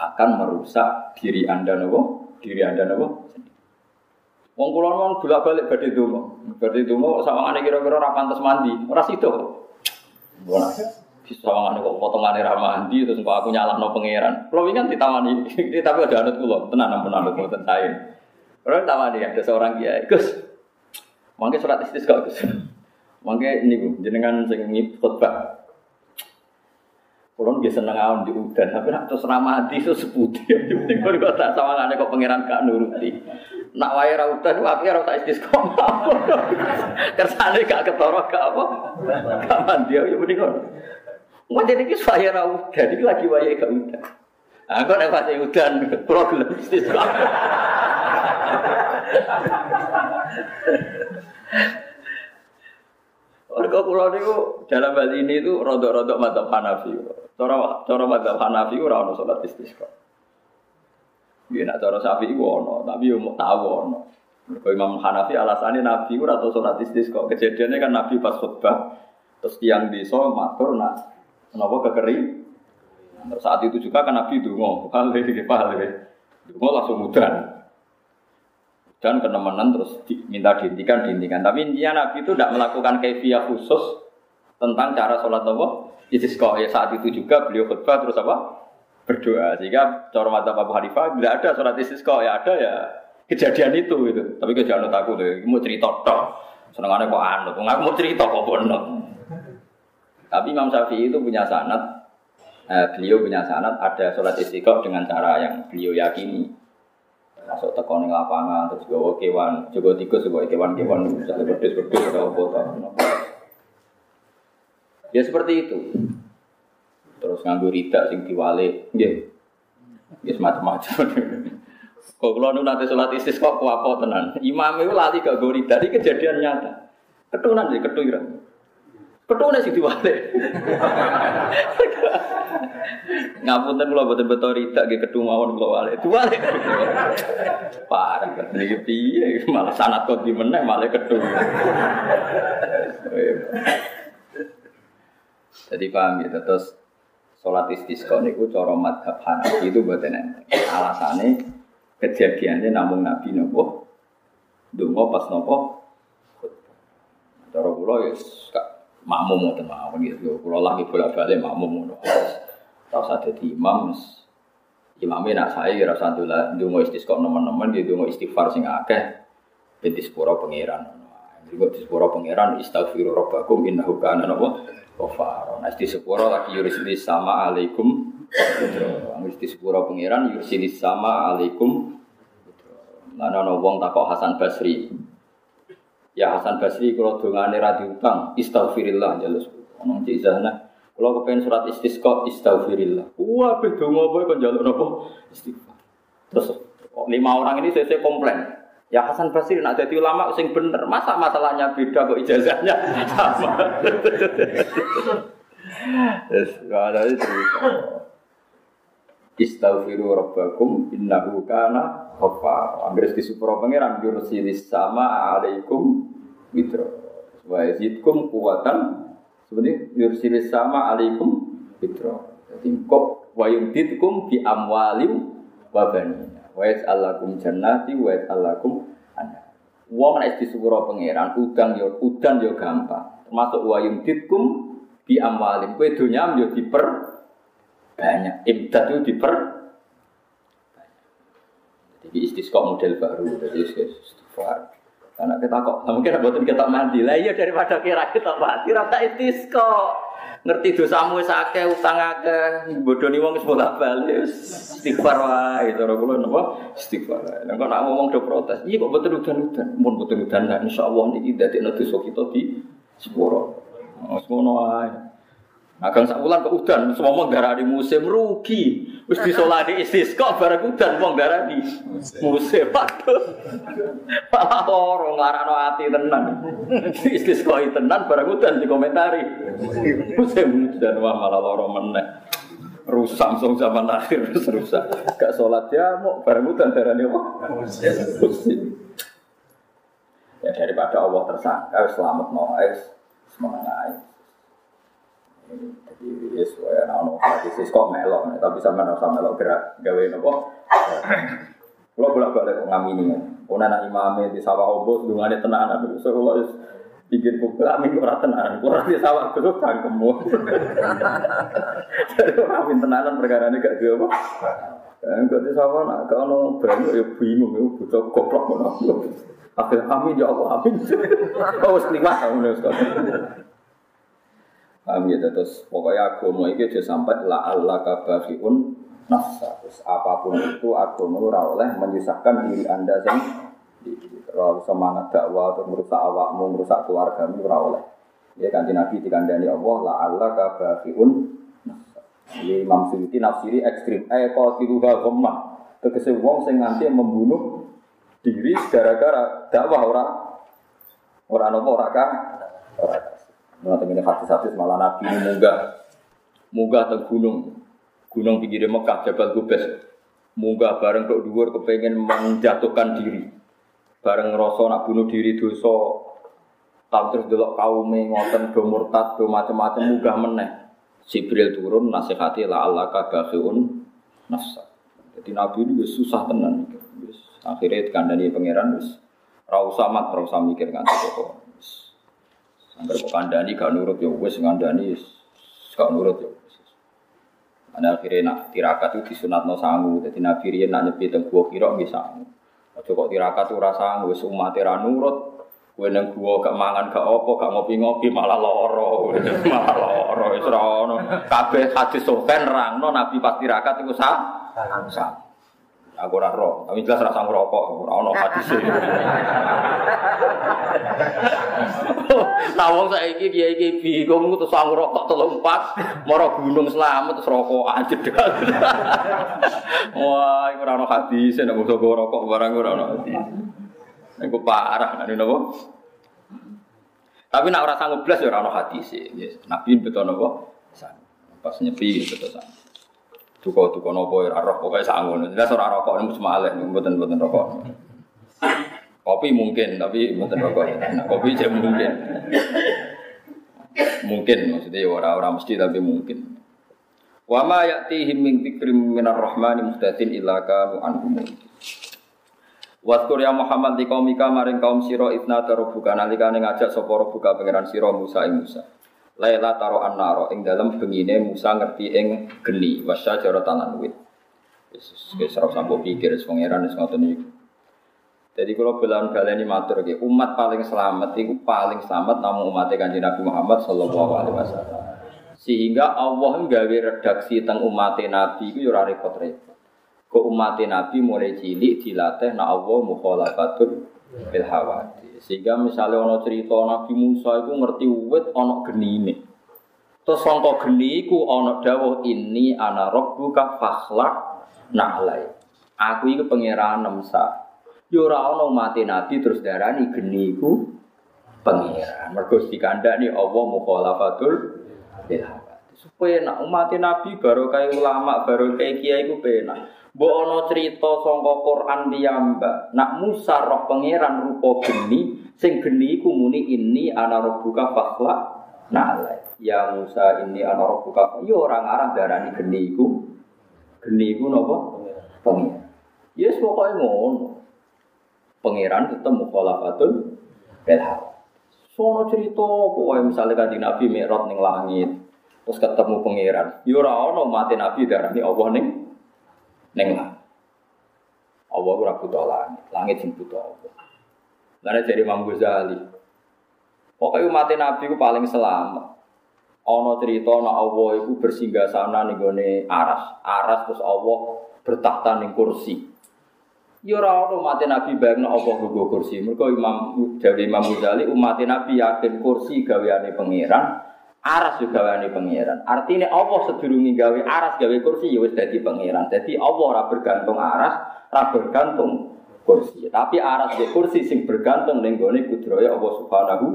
akan merusak diri anda nopo, diri anda nopo. Wong kulon wong bolak balik badhe donga. Badhe donga sawangane kira-kira ora pantes mandi, ora sida. Bona. Sawangane kok potongane ra mandi terus kok aku nyalahno pangeran. Kulo wingi kan ditawani, tapi ada anut kula, tenan ampun anut mboten sae. Kulo tawani ada seorang kiai, Gus. Mangke surat istisqa Gus. Mangke niku jenengan sing khotbah Kulon biasa seneng awan di udan, tapi nak terus ramadi itu. Yang penting kalau tak sama nggak kok pangeran gak nuruti. Nak wae ra udan, tapi ora tak istisqa. Kersane gak ketara gak apa. Gak mandi ya mending. Mau jadi kis wae ra udan, lagi wae gak udan. Kok nek pas udan, kulo istisqa. Warga pulau itu dalam hal ini itu rodok-rodok mata Hanafi. Cara cara Hanafi ora ono salat istisqa. Ya nak cara Syafi'i ono, tapi yo mau tahu ono. Kalau Imam Hanafi alasannya Nabi ora tau sholat istisqa. Kejadiannya kan Nabi pas khutbah terus tiang di so matur nak kenapa kekering. Terus saat itu juga kan Nabi dungo, ini hal ini. Dungo langsung mudan. Dan kenemenan terus di, minta dihentikan, dihentikan. Tapi intinya Nabi itu tidak melakukan kefiah khusus tentang cara sholat apa? Istisqa. Ya saat itu juga beliau khutbah terus apa? Berdoa. Sehingga cara mata Abu Hanifah tidak ada sholat istisqa. Ya ada ya kejadian itu gitu. Tapi kejadian aku tuh, mau cerita toh. Senengannya kok anut, aku mau cerita kok bono. Tapi Imam Syafi'i itu punya sanat, eh, beliau punya sanat ada sholat istiqomah dengan cara yang beliau yakini masuk teko ning lapangan terus gawa kewan, juga tikus gawa kewan-kewan misalnya berdus-berdus atau apa Ya seperti itu. Terus nganggo rida sing diwale, nggih. Nggih macam-macam. Kok kula nu nanti sholat istis kok kuapo tenan. Imam itu lali gak gori dari kejadian nyata. Ketunan sih ketuiran. Ketunan sih diwale. Ngapunten kula boten beto rida nggih ketu mawon kula wale. Diwale. Parah kan iki piye malah sanat kok di meneh malah ketu. Jadi paham gitu terus sholat istisqa niku cara madhab Hanafi itu buatan enteng. Alasannya kejadiannya namun Nabi nopo dungo pas nopo cara kula ya makmum ngoten mawon gitu. Kula lagi bolak-balik makmum ngono. Ora usah dadi imam imamnya nak saya kira satu lah dungo istisqa nemen-nemen dia dungo istighfar sing akeh ben sepuro pangeran. Jadi kok sepuro pangeran istaghfiru rabbakum innahu kana napa ghafar. Nah di sepuro lagi yurislis sama alaikum Wis di sepuro pangeran yusilis sama alaikum. Mana ana wong takok Hasan Basri. Ya Hasan Basri kalau dongane ra diutang, istaghfirillah jalus. Ono cizana kalau kepengen surat istisqa, istaghfirillah. Wah, be donga apa kok njaluk napa? Istighfar. Terus lima orang ini saya komplain. Ya Hasan Basri nak jadi ulama sing bener. Masa masalahnya beda kok ijazahnya sama. Yes, ada itu. Istaghfiru rabbakum innahu kana ghaffar. Di supro pangeran yursilis sama alaikum mitra. Wa yazidkum kuwatan sebenarnya yursilis sama alaikum fitro. Jadi kok wa yumditkum bi amwalim wa banina. Wa yas'alakum jannati wa yas'alakum ana. Wong nek disuwura pangeran udang yo udan yo gampang. Termasuk wa yumditkum bi amwalim. Kowe donya yo diper banyak. Imdad itu diper Jadi istisqa model baru. Jadi istighfar. Karena kita kok, mungkin buatin kita mandi lah. Iya daripada kira kita mandi, rata kok Ngerti dosamu sakit, utang akeh, bodoni wong wis bolak-balik. Istighfar wae, cara kula napa? Istighfar. Nek nak ngomong do protes, iya kok betul udan-udan. Mun udan lah insyaallah niki dadekno dosa kita di sepuro. Wis ngono wae. Agang sak wulan kok udan, semua mau darah di musim rugi. Wis disolati istisqa bareng udan wong darah di musim. Waduh. Malah ora nglarano ati tenan. Istisqa tenan bareng udan dikomentari. Musim udan wah malah lara meneh. Rusak song zaman akhir rusak. Gak sholat ya mau bareng udan darah di apa? Musim. Ya daripada Allah tersangka selamat no semangat jadi ya sesuai anak tradisi kok melok, tapi sama sama melok gerak gawe nopo. Kalau bolak balik kok ngamini, kau anak imamnya di sawah obo, sedungannya tenanan, so kalau bikin buku amin ora tenanan, kalau di sawah itu cangkemmu. Jadi orang amin tenanan perkara ini gak dia apa. Enggak di sawah nak kalau berani ya bingung ya bocah goblok ngono. Akhirnya amin ya Allah amin. Oh wis kliwat ngono sekali. Paham ya terus pokoknya agama itu aja sampai la Allah kabafiun nafsa. Terus apa pun itu agama ora oleh menyusahkan diri anda sendiri. Kalau semangat dakwah atau merusak awakmu, merusak keluargamu ora oleh. Ya kanji Nabi dikandani Allah la Allah kabafiun nafsa. Ini Imam Suyuti nafsiri ekstrim. Eh kalau tiruha gomah. Tegese wong sing nganti membunuh diri gara-gara dakwah ora ora nopo ora kan ora Nah, ini hadis-hadis malah Nabi munggah, munggah ke gunung, gunung pinggir Mekah, Jabal Gubes. Munggah bareng tok dhuwur kepengen menjatuhkan diri. Bareng ngerasa nak bunuh diri dosa. Tapi terus delok kaume ngoten do murtad do macam-macam munggah meneh. Jibril turun nasihati la Allah kabahun nafsa. Jadi Nabi ini susah tenan mikir. Akhirnya dikandani pangeran wis ora usah mat, mikir. Angger kandani gak nurut ya wis ngandani gak nurut ya. Ana akhirnya nak tirakat itu disunatno sangu. Dadi Nabi riyen nak nyepi teng gua kira nggih sangu. Aja kok tirakat ora sangu wis umat ra nurut. Kowe nang gua gak mangan gak apa gak ngopi-ngopi malah lara. malah lara wis ora ono. Kabeh hadis sofen rangno Nabi pas tirakat iku sah. Sang. Aku ora roh, tapi jelas rasa ngerokok, ora ono hadise. Wong saiki kiai-kiai bingung terus sang ngerokok telu empat, mara gunung selamat terus rokok jedal. Wah, iku ora ono hadise nek musuh rokok barang ora ono hadise. Iku parah nek napa? Tapi nak ora sanggup blas ya ora ono hadise. Nabi betul napa? Pas nyepi betul sang. Tuko tuko nopo ya roh pokoknya sangun. Jelas orang rokok ini cuma aleh, buatan buatan rokok. Kopi mungkin tapi buatan rokok. Nah, kopi cek mungkin. Mungkin maksudnya orang-orang mesti tapi mungkin. Wa ma ya'tihim min dzikrim minar rahmani muhtadin illa kanu anhu Waskur ya Muhammad di kaum maring kaum siro itna tarobuka nalikane ngajak sapa robuka pangeran siro Musa ing Musa. Laila taro annaro ing dalam bengine Musa ngerti ing geni wasya cara tanan wit. Yesus wis ora sampo pikir wis ngoten iki. Jadi kalau bilang baleni matur iki, umat paling selamat itu paling selamat namun umat Kanjeng Nabi Muhammad sallallahu alaihi wasallam. Sehingga Allah nggawe redaksi tentang umat Nabi itu ora repot-repot. Kok umat Nabi mulai cilik dilatih na Allah mukhalafatul bil hawati. Sehingga misalnya ono cerita Nabi Musa itu ngerti wit ono ini. Terus sangka geni iku ono dawuh ini ana rabbuka fakhlaq na'lai. Aku iki pangeran Musa. Yo ora ono mati Nabi terus darani geni iku pangeran. Mergo dikandani Allah mukhalafatul bil supaya nak umat Nabi baru kayak ulama baru kayak kiai ku penak. Mbok ana cerita sangka Quran piyambak, nak Musa roh pangeran rupa geni, sing geni iku muni ini ana rabbuka fakhla na'ala. Ya Musa ini ana rabbuka. Ya orang arah darani geni iku. Geni iku napa? Pangeran. Yes pokoke ngono. Pangeran ketemu khalafatul belha. Sono cerita pokoknya misalnya kan Nabi Mi'raj ning langit, terus ketemu pangeran. Ya ora ana mati Nabi darani Allah ning neng lah. Allah ora buta langit, langit sing buta Allah. Jadi Imam Ghazali. Pokoknya umat Nabi itu paling selamat. Ono cerita nak Allah bersinggah sana nih gone aras, aras terus Allah bertakhta nih kursi. Ya ora ono umat Nabi bayang Allah nggo kursi. Mergo Imam dari Imam Ghazali umat Nabi yakin kursi gaweane pangeran, Aras juga wani pangeran. Artinya Allah sedurungi gawe aras gawe kursi ya wis dadi pangeran. Jadi Allah ora bergantung aras, ora bergantung kursi. Tapi aras di kursi sing bergantung ning gone kudroya Allah Subhanahu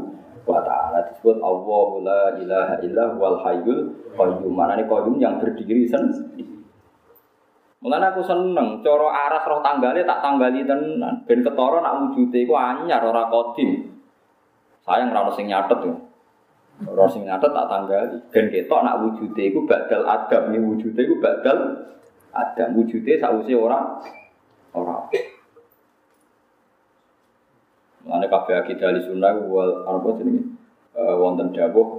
wa taala disebut Allah la ilaha illa wal hayyul qayyum. Manane qayyum yang berdiri sendiri. Mulane aku seneng cara aras roh tanggale tak tanggali tenan ben ketara nak wujude iku anyar ora kodim. Sayang ora sing nyatet ya. Orang sing ngatet tak tanggali. Dan ketok nak wujude iku badal adam, ini wujude iku badal adam. Wujude sausi orang orang. Mana kabeh akidah di sunnah wal apa jenenge? Uh, wonten dawuh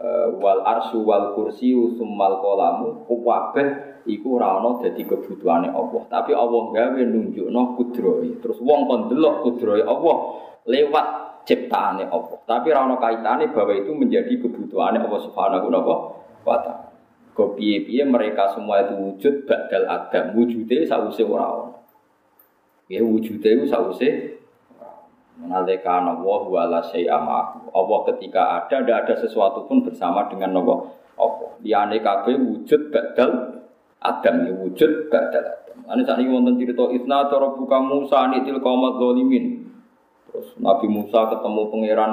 uh, wal arsu wal kursi summal qalamu kabeh iku ora ana dadi kebutuhane Allah. Tapi Allah gawe nunjukno kudrohe. Terus wong kon delok kudrohe Allah lewat ciptaane Allah. Tapi ora ana kaitane bahwa itu menjadi kebutuhane Allah Subhanahu wa taala. Kok piye-piye mereka semua itu wujud badal adam, wujude sause ora ana. Ya wujude sause Menalika Allah wa la Allah ketika ada, tidak ada sesuatu pun bersama dengan Allah. Allah. Liyane kabeh wujud badal Adam ya wujud badal Adam. Ane saat ini wonten cerita Isna cara buka Musa nitil kaumat zalimin. Terus Nabi Musa ketemu pangeran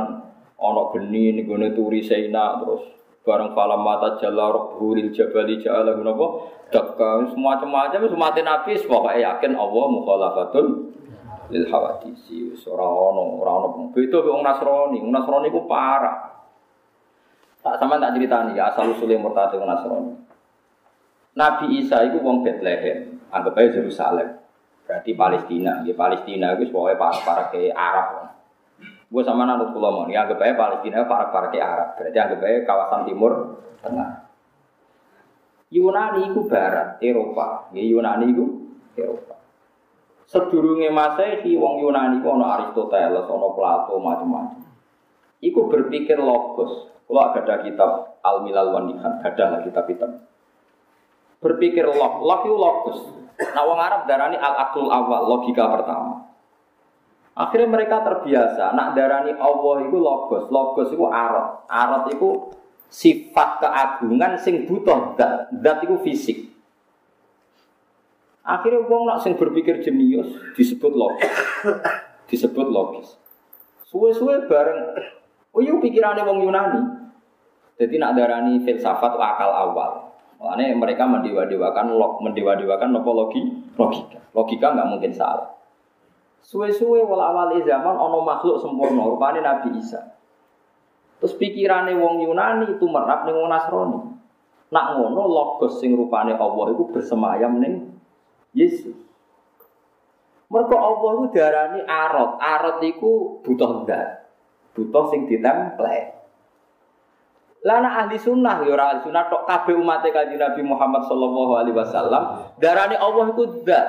ana geni ning gone turi Saina terus Barang falam mata jalla rabbuhu lil jabali ja'ala napa? Dakka semacam-macam wis mati Nabi pokoke yakin Allah mukhalafatun lil hawadisi. Wis ora ono, ora ono. Beda wong Nasrani, wong Nasrani ku parah. Tak sama tak ceritani ya asal usulnya murtad wong Nasrani. Nabi Isa itu wong Bethlehem, anggap aja Yerusalem. Berarti Palestina, ya Palestina itu pokoknya para para ke Arab. Gue sama nanut pulau mau, ya anggap aja Palestina para para ke Arab. Berarti anggap aja kawasan Timur Tengah. Yunani itu Barat, Eropa. Ya Yunani itu Eropa. Sedurunge Masehi wong Yunani ana Aristoteles, ana Plato, macam-macam. Iku berpikir logos. Kalau ada kitab Al Milal wan Nihan, ada lah kitab-kitab. Berpikir log, log itu logos. Nah, wong Arab darani al aklul awal, logika pertama. Akhirnya mereka terbiasa, nak darani Allah itu logos, logos itu arot, arot itu sifat keagungan sing butuh dat, dat itu fisik. Akhirnya wong nak sing berpikir jenius disebut logis, disebut logis. Suwe-suwe bareng, oh iya pikirannya wong Yunani. Jadi nak darani filsafat akal awal. Makanya mereka mendewa-dewakan log, mendewa-dewakan logi, logika. Logika nggak mungkin salah. Suwe-suwe wala awali zaman ono makhluk sempurna rupane Nabi Isa. Terus pikirannya wong Yunani itu merap ning wong Nasrani. Nak ngono logos sing rupane Allah itu bersemayam ning Yesus. Mereka Allah itu darani arot. Arot itu butuh zat. Butuh sing ditemplate. Lana ahli sunnah ya ahli sunnah tok kabeh umat kanjeng Nabi Muhammad sallallahu alaihi wasallam darani Allah itu zat.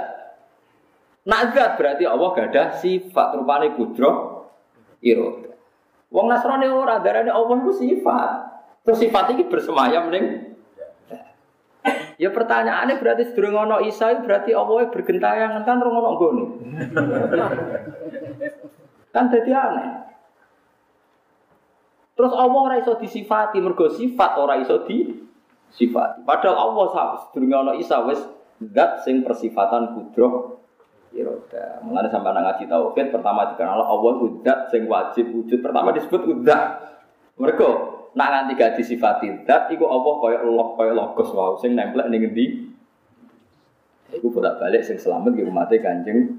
Nak zat berarti Allah gak ada sifat rupane kudro iro. Wong Nasrani ora darane Allah itu sifat. Terus sifat ini bersemayam ning Ya pertanyaannya berarti sedurung ono Isa berarti Allah bergentayangan kan rong ono kan jadi aneh. Terus Allah ora iso disifati mergo sifat ora iso disifati. Padahal Allah sedurung ono Isa wis zat sing persifatan kudro iroda. Mengenai sampai anak ngaji tauhid pertama dikenal Allah udah sing wajib wujud pertama disebut udah. Mereka nak nanti gak disifati dat, iku Allah kaya Allah kaya logos wow sing nempel ning ngendi. Iku bolak balik sing selamat gitu umatnya kanjeng.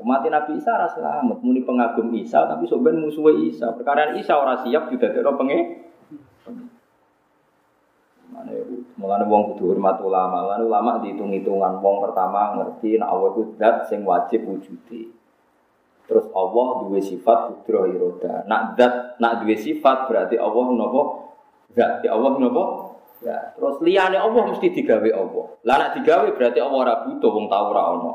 Umat Nabi Isa ora selamat, muni pengagum Isa tapi sebenarnya musuh Isa. Perkara Isa ora siap juga tidak pengen Mulane wong kudu hormat ulama. Mulane ulama dihitung-hitungan wong pertama ngerti nek Allah itu zat sing wajib wujude. Terus Allah duwe sifat kudroh iroda. Nak zat, nak duwe sifat berarti Allah napa? Zat ya Allah napa? Ya, terus liyane Allah mesti digawe Allah. Lah nak digawe berarti Allah ora butuh wong tau ora.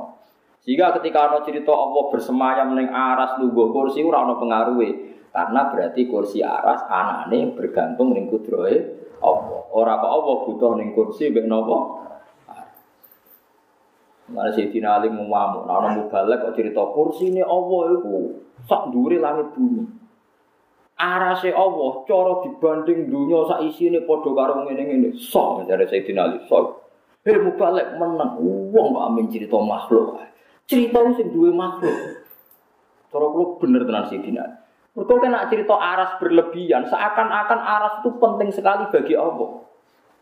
Sehingga ketika ana cerita Allah bersemayam ning aras lungguh kursi ora ono pengaruhe. Karena berarti kursi aras anane bergantung ning kudrohe Allah. Ora kok Allah butuh ning kursi mbek napa? Mana sih Tina Ali ngamuk, nah orang mubalek kok cerita kursi ini Allah itu sak duri langit bumi. Arase Allah, cara dibanding dunia sak isi ini podo karo ngene ngene, sok mencari Sayyidina Ali, sok. Hei mubalek menang, uang mbak amin cerita makhluk. Cerita sing duwe makhluk. Cara kulo bener tenan Sayyidina Ali. Mereka kena cerita aras berlebihan, seakan-akan aras itu penting sekali bagi Allah.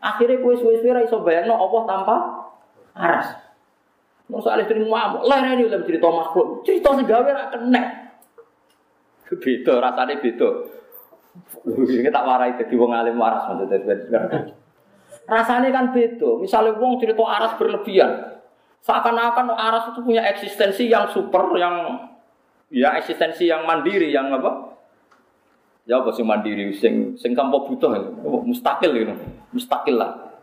Akhirnya kue suwe-suwe iso bayangno Allah tanpa aras. Mau soal istri ngamuk, lah ini udah cerita makhluk, cerita segawe rak kena. Beda, rasanya beda. Ini tak warai jadi wong alim waras maksudnya. Rasanya kan beda. Misalnya wong cerita aras berlebihan, seakan-akan aras itu punya eksistensi yang super, yang ya eksistensi yang mandiri yang apa? Ya apa sih mandiri? Sing sing tanpa butuh ya. Mustakil gitu. Mustakil lah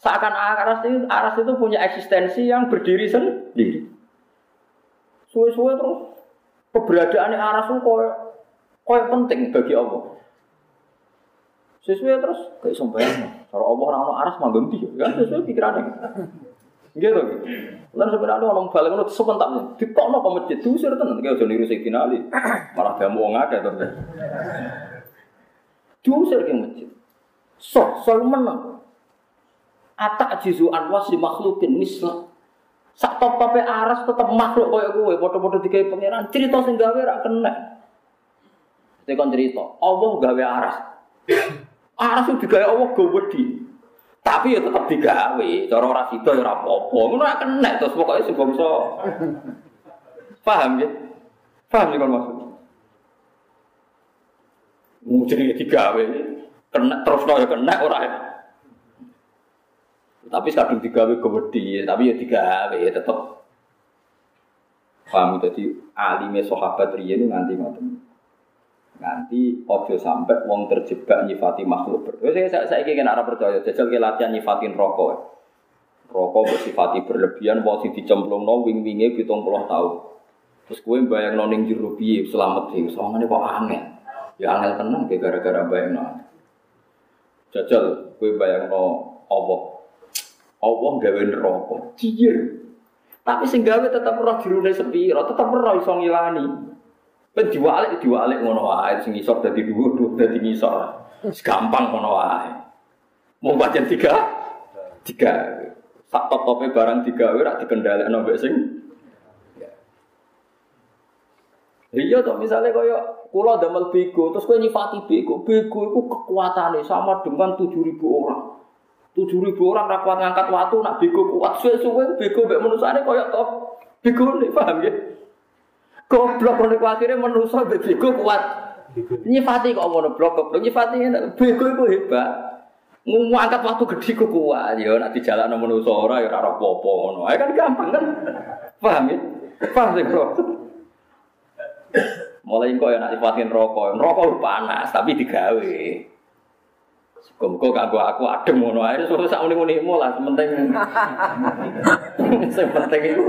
seakan aras itu aras itu punya eksistensi yang berdiri sendiri suwe-suwe terus keberadaan aras itu koyo koyo penting bagi Allah sesuai terus kayak sembahyang kalau Allah orang aras mah ganti kan sesuai pikirannya Gitu gitu. Lan sebenarnya orang balik itu sebentar di kono ke masjid diusir tenan kayak udah niru. Malah dia mau ngake to. Diusir ke masjid. So, so menang. Atak jizu anwas di makhlukin mislah. Sak top tope aras tetap makhluk kaya gue, foto-foto digawe pangeran, cerita sing gawe rak kena. Tekan cerita, Allah gawe aras. Aras itu digawe Allah go wedi. Tapi ya tetap digawe, cara ora sida ya ora apa-apa. Ngono ora kena terus pokoke sing bangsa. Paham ya? Paham ya kalau maksud? Mau jadi digawe, kena terus ya kena ora ya. Tapi kadung digawe gede, tapi ya digawe ya tetep. Paham jadi alime sahabat riyen nganti ngoten. Nanti ojo sampai wong terjebak nyifati makhluk ber. Saya saya, ingin arah percaya jajal ke latihan nyifatin rokok. Rokok bersifati berlebihan, mau sing dicemplung no wing wingnya pitung puluh tahun. Terus gue bayang noning juru piye selamat soalnya kok angin. Ya angin tenang kayak gara-gara bayang no. Jajal bayang no Allah. Gawe rokok, cier. Tapi sing gawe tetap roh jerune sepiro, tetap roh iso ngilani. Ben diwalik diwalik ngono wae sing isor dadi dhuwur dhuwur dadi ngisor. Gampang ngono wae. Mau pancen tiga tiga sak top-tope barang digawe ora dikendhalekno mbek sing Iya toh misalnya kaya kula damel bego terus kowe nyifati bego, bego itu kekuatannya sama dengan 7000 orang. 7000 orang ra kuat ngangkat watu nak bego kuat suwe-suwe bego mbek manusane kaya toh bego nih paham ya? Goblok niku akhire manusa bego kuat. Nyifati kok ngono blok goblok nyifati bego iku hebat. Ngomong angkat waktu gede kok kuat ya nek dijalakno manusa ora ya ora apa-apa ngono. Ae kan gampang kan. Paham ya? Paham sih, Bro. Mulai kok ya nak sifatin rokok, rokok panas tapi digawe. Muga-muga kanggo aku adem ngono ae suruh sak muni-munimu lah sementing. Sing penting itu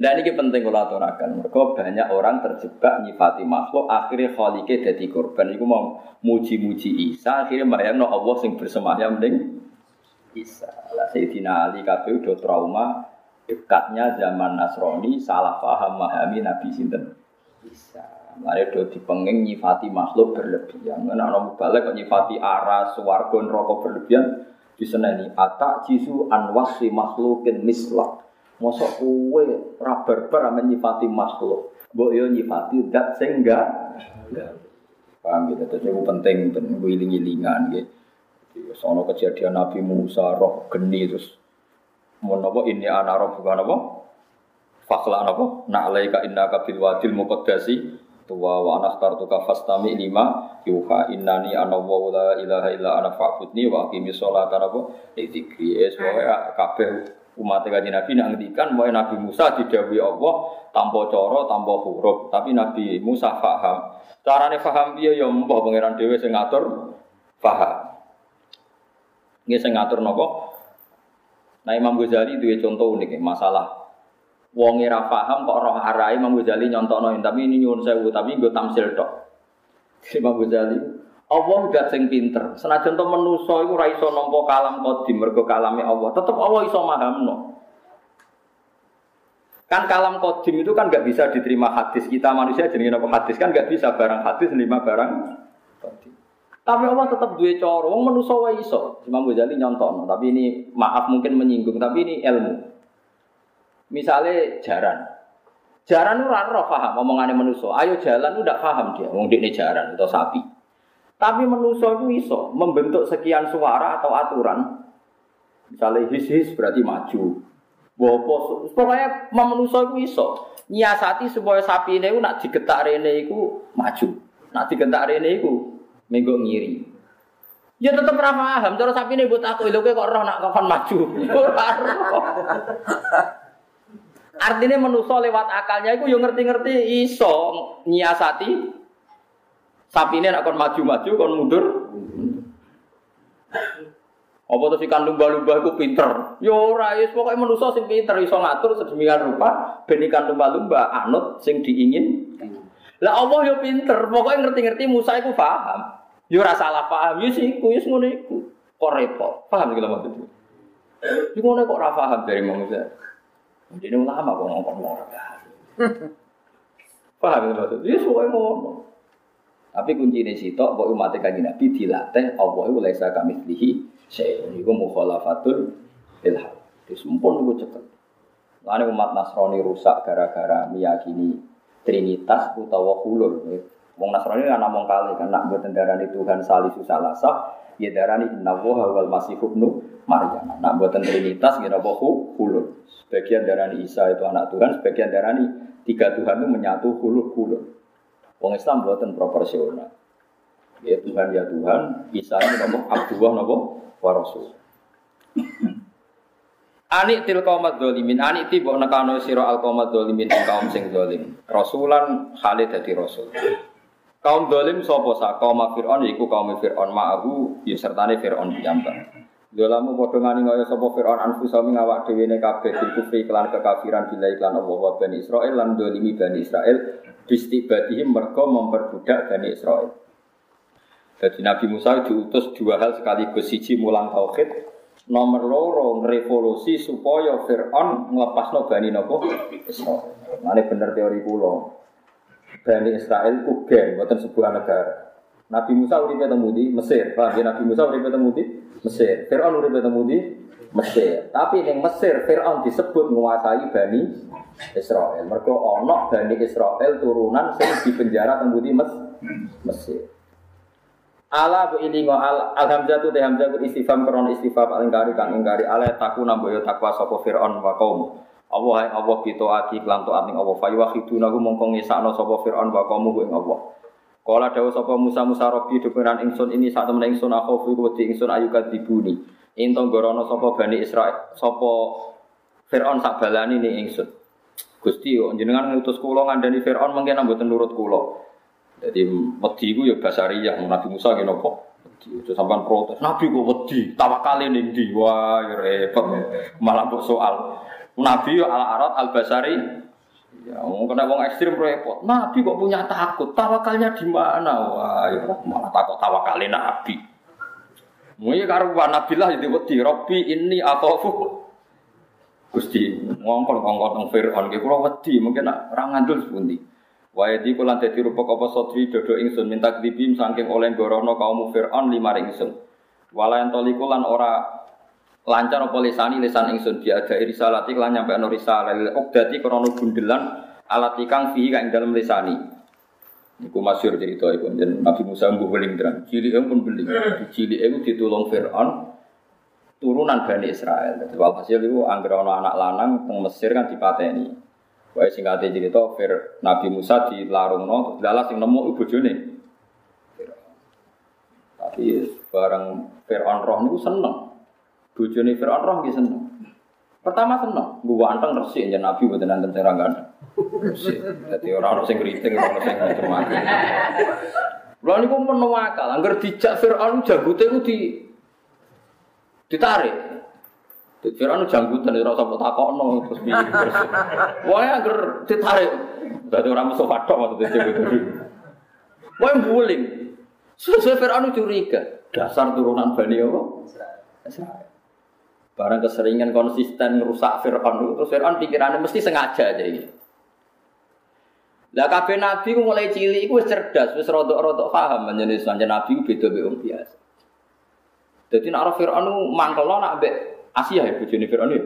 Nah ini penting kalau aturakan. Mereka banyak orang terjebak nyifati makhluk, akhirnya khalike jadi korban. Iku mau muji-muji Isa, akhirnya bayang no Allah sing bersemayam ning Isa. Lah Sayyidina Ali kabeh udah trauma dekatnya zaman Nasrani salah paham memahami Nabi sinten Isa. Mari do nyifati makhluk berlebihan. Nek ana balik kok nyifati aras, swarga, neraka berlebihan diseneni atak jisu anwasi makhlukin mislak Mosok kue ora barbar nyifati makhluk. Mbok yo nyifati dat sing enggak. Paham gitu, terus itu penting, penting iling-ilingan gitu. Sono kejadian Nabi Musa roh geni terus mau nopo ini anak roh bukan nopo fakla nopo na'alaika innaka bil wadil muqaddasi tuwa wa anak tartuka fastami lima yuha innani ana wa la ilaha illa ana fa'budni wa aqimi sholata nopo dzikri es kabeh umat kanjeng Nabi nak ngendikan bahwa Nabi Musa didhawuhi Allah tanpa cara, tanpa huruf, tapi Nabi Musa paham. Carane paham piye ya mbah pangeran dhewe sing ngatur paham. Nggih sing ngatur napa? Nah Imam Ghazali duwe contoh unik masalah wong ora paham kok roh arai Imam Ghazali nyontokno tapi ini nyuwun sewu tapi nggo tamsil tok. Imam Ghazali Allah udah sing pinter. Senajan to manusa iku ora iso nampa kalam qadim mergo kalame Allah. Tetep Allah iso mahamno. Kan kalam qadim itu kan nggak bisa diterima hadis. Kita manusia jenenge apa hadis kan nggak bisa barang hadis lima barang. Tapi Allah tetap. Wong manusa wae iso. Imam Ghazali nyontono, tapi ini maaf mungkin menyinggung, tapi ini ilmu. Misalnya jaran. Jaran ora roh paham omongane manusa. Ayo jalan udah paham dia. Wong dekne jaran atau sapi. Tapi manusia itu iso membentuk sekian suara atau aturan. Misalnya his-his berarti maju. Bopo, pokoknya manusia itu iso. Nyiasati supaya sapi ini nak digetak rene itu maju. Nak digetak rene itu minggu ngiri. Ya tetap paham. Cara sapi ini buat aku, lho kok roh nak kapan maju. Artinya manusia lewat akalnya itu yang ngerti-ngerti iso nyiasati Sapi ini akan maju-maju, kon mundur. Apa tuh si kandung lumba-lumba itu pinter? Yo ya ora, ya pokoknya manusia sing pinter iso ngatur sedemikian rupa ben ikan lumba-lumba anut sing diingin. Lah Allah yo ya pinter, pokoknya ngerti-ngerti Musa itu paham. Yo ora salah paham, yo sih yo ngono iku. Kok repot. Paham lho maksudku. Yo ngono kok ora paham dari manusia. Jadi ulama kok ngomong-ngomong. Paham iki maksudku? Yo soalnya ngono. Tapi kunci ini bahwa umat kanji Nabi dilatih, Allah itu laisa kami lihi, saya itu mukhalafatul ilham. Itu sempun itu cepat. Lalu umat Nasrani rusak gara-gara meyakini Trinitas utawa hulul. Wong Nasrani kan namung kali kan nak buat darani Tuhan salisu salasa, ya darani innallaha wal masih ibnu Maryam. Nak buat trinitas ya napa hulul. Sebagian darani Isa itu anak Tuhan, sebagian darani tiga Tuhan itu menyatu hulul hulul. Wong Islam buatan proporsional. Ya Tuhan ya Tuhan, Isa ini napa Abdullah napa wa Rasul. Anik til kaumat dolimin, anik ti bok nekano siro al kaumat dolimin ing kaum sing dolim. Rasulan Khalid dadi rasul. Kaum dolim sopo sa kaum Fir'aun yaiku kaum Fir'aun ma'ahu ya sertane Fir'aun piyambak. Dolamu padha ngani kaya sapa Fir'aun anfusa ing dhewe ne kabeh bil kufri kelan kekafiran bila iklan Allah wa Bani Israil lan dolimi Bani Israil bistibadihim mergo memperbudak Bani Israil. Jadi Nabi Musa diutus dua hal sekaligus siji mulang tauhid, nomor loro revolusi supaya Fir'aun nglepasno Bani nopo Israil. Mane bener teori kula. Bani Israel ku geng, buatan sebuah negara. Nabi Musa uripe temu di Mesir, paham ya Nabi Musa uripe temu di Mesir. Firaun uripe temu di Mesir. Tapi yang Mesir Firaun disebut menguasai Bani Israel. Mergo ana Bani Israel turunan sing di penjara temu di Mes Mesir. Ala bu ilingo al alhamzatu teh hamzah istifham kron istifham alingkari kang ingkari ala taku namboyo takwa sapa Firaun wa kaum. Allah hai Allah pito ati klan taat ning Allah fa yuhidunahu mongko ngisakno sapa Firaun wa kaum ing Allah. Kala dawuh sapa Musa Musa Rabbi dukuran ingsun ini sak temen ingsun aku kuwi wedi ingsun ayu kadibuni. Ing gorono sapa Bani Israil sapa Firaun sak balani ning ingsun. Gusti yo jenengan ngutus kula ngandani Firaun mungkin mboten nurut kula. Jadi wedi ku ya basariyah Nabi Musa napa? Wedi. Itu sampean protes. Nabi kok wedi, tawakale ning ndi? Wah, repot. Malah kok soal. Nabi ala arat al basari. Ya, mau kena wong ekstrim repot. Nabi kok punya takut? Tawakalnya di mana? Wah, ya, malah takut tawakalnya Nabi. Mungkin karuan Nabi lah jadi wedi. Robbi ini atau Gusti ngongkon ngongkon nang Fir'aun ki kula wedi mungkin nak ora ngandul sepundi. Wae di kula dadi rupa apa sotri dodo ingsun minta klibim saking oleh gorono kaum Fir'aun lima ingsun. Wala entoliku lan ora lancar apa lisani lisan ingsun dia ada risalati lan nyampe ana risalah lil uqdati krana bundelan alat ikang fihi kang dalam lisani Iku masyur cerita iku dan Nabi Musa mbuh beling terang. Cilik pun beling. Cilik itu ditulung Fir'aun turunan Bani Israel. Jadi walhasil itu angger ana anak lanang teng Mesir kan dipateni. Wae singkate cerita Fir Nabi Musa dilarungno lalas sing nemu bojone. Tapi bareng Fir'aun roh niku seneng. Bojone Fir'aun roh nggih seneng. Pertama seneng, gua anteng resik yen Nabi mboten nanten sing ranggan. Resik. Dadi ora ono sing kriting, ora ono sing macam-macam. Lha niku penuh akal, angger dijak Fir'aun jagute ku di ditarik. Jadi Fir'aun janggutan ora usah takokno terus piye. Wae angger ditarik. Dadi ora mesti padha maksudnya janggutan. Wae buling. Sesuai Fir'aun curiga, dasar turunan Bani apa? Israel. Barang keseringan konsisten merusak Fir'aun terus Fir'aun pikirannya mesti sengaja aja ini. Lah kabeh nabi ku mulai cilik iku wis cerdas, wis rodok-rodok paham menjadi sanjane nabi ku beda mbek biasa. Dadi nek Fir'aun mangkelo nak mbek Asia ya bojone Fir'aun ya.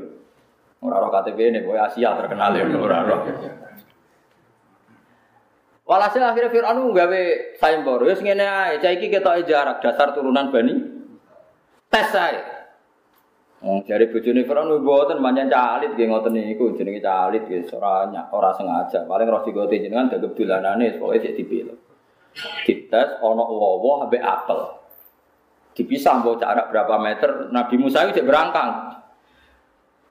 Ora ora KTP ini, kowe Asia terkenal ya ora ora. Walhasil akhirnya Fir'aun gawe sayembara, wis ngene ae, cah iki ketoke jarak dasar turunan Bani. Tes ae. Oh, dari bojone Firaun mboten manjan calit nggih ngoten niku jenenge calit nggih ora ora sengaja. Paling roh digote jenengan dagem dolanane pokoke sik dipilih. Dites ana wowo ambek apel. Dipisah mbok jarak berapa meter Nabi Musa itu berangkang.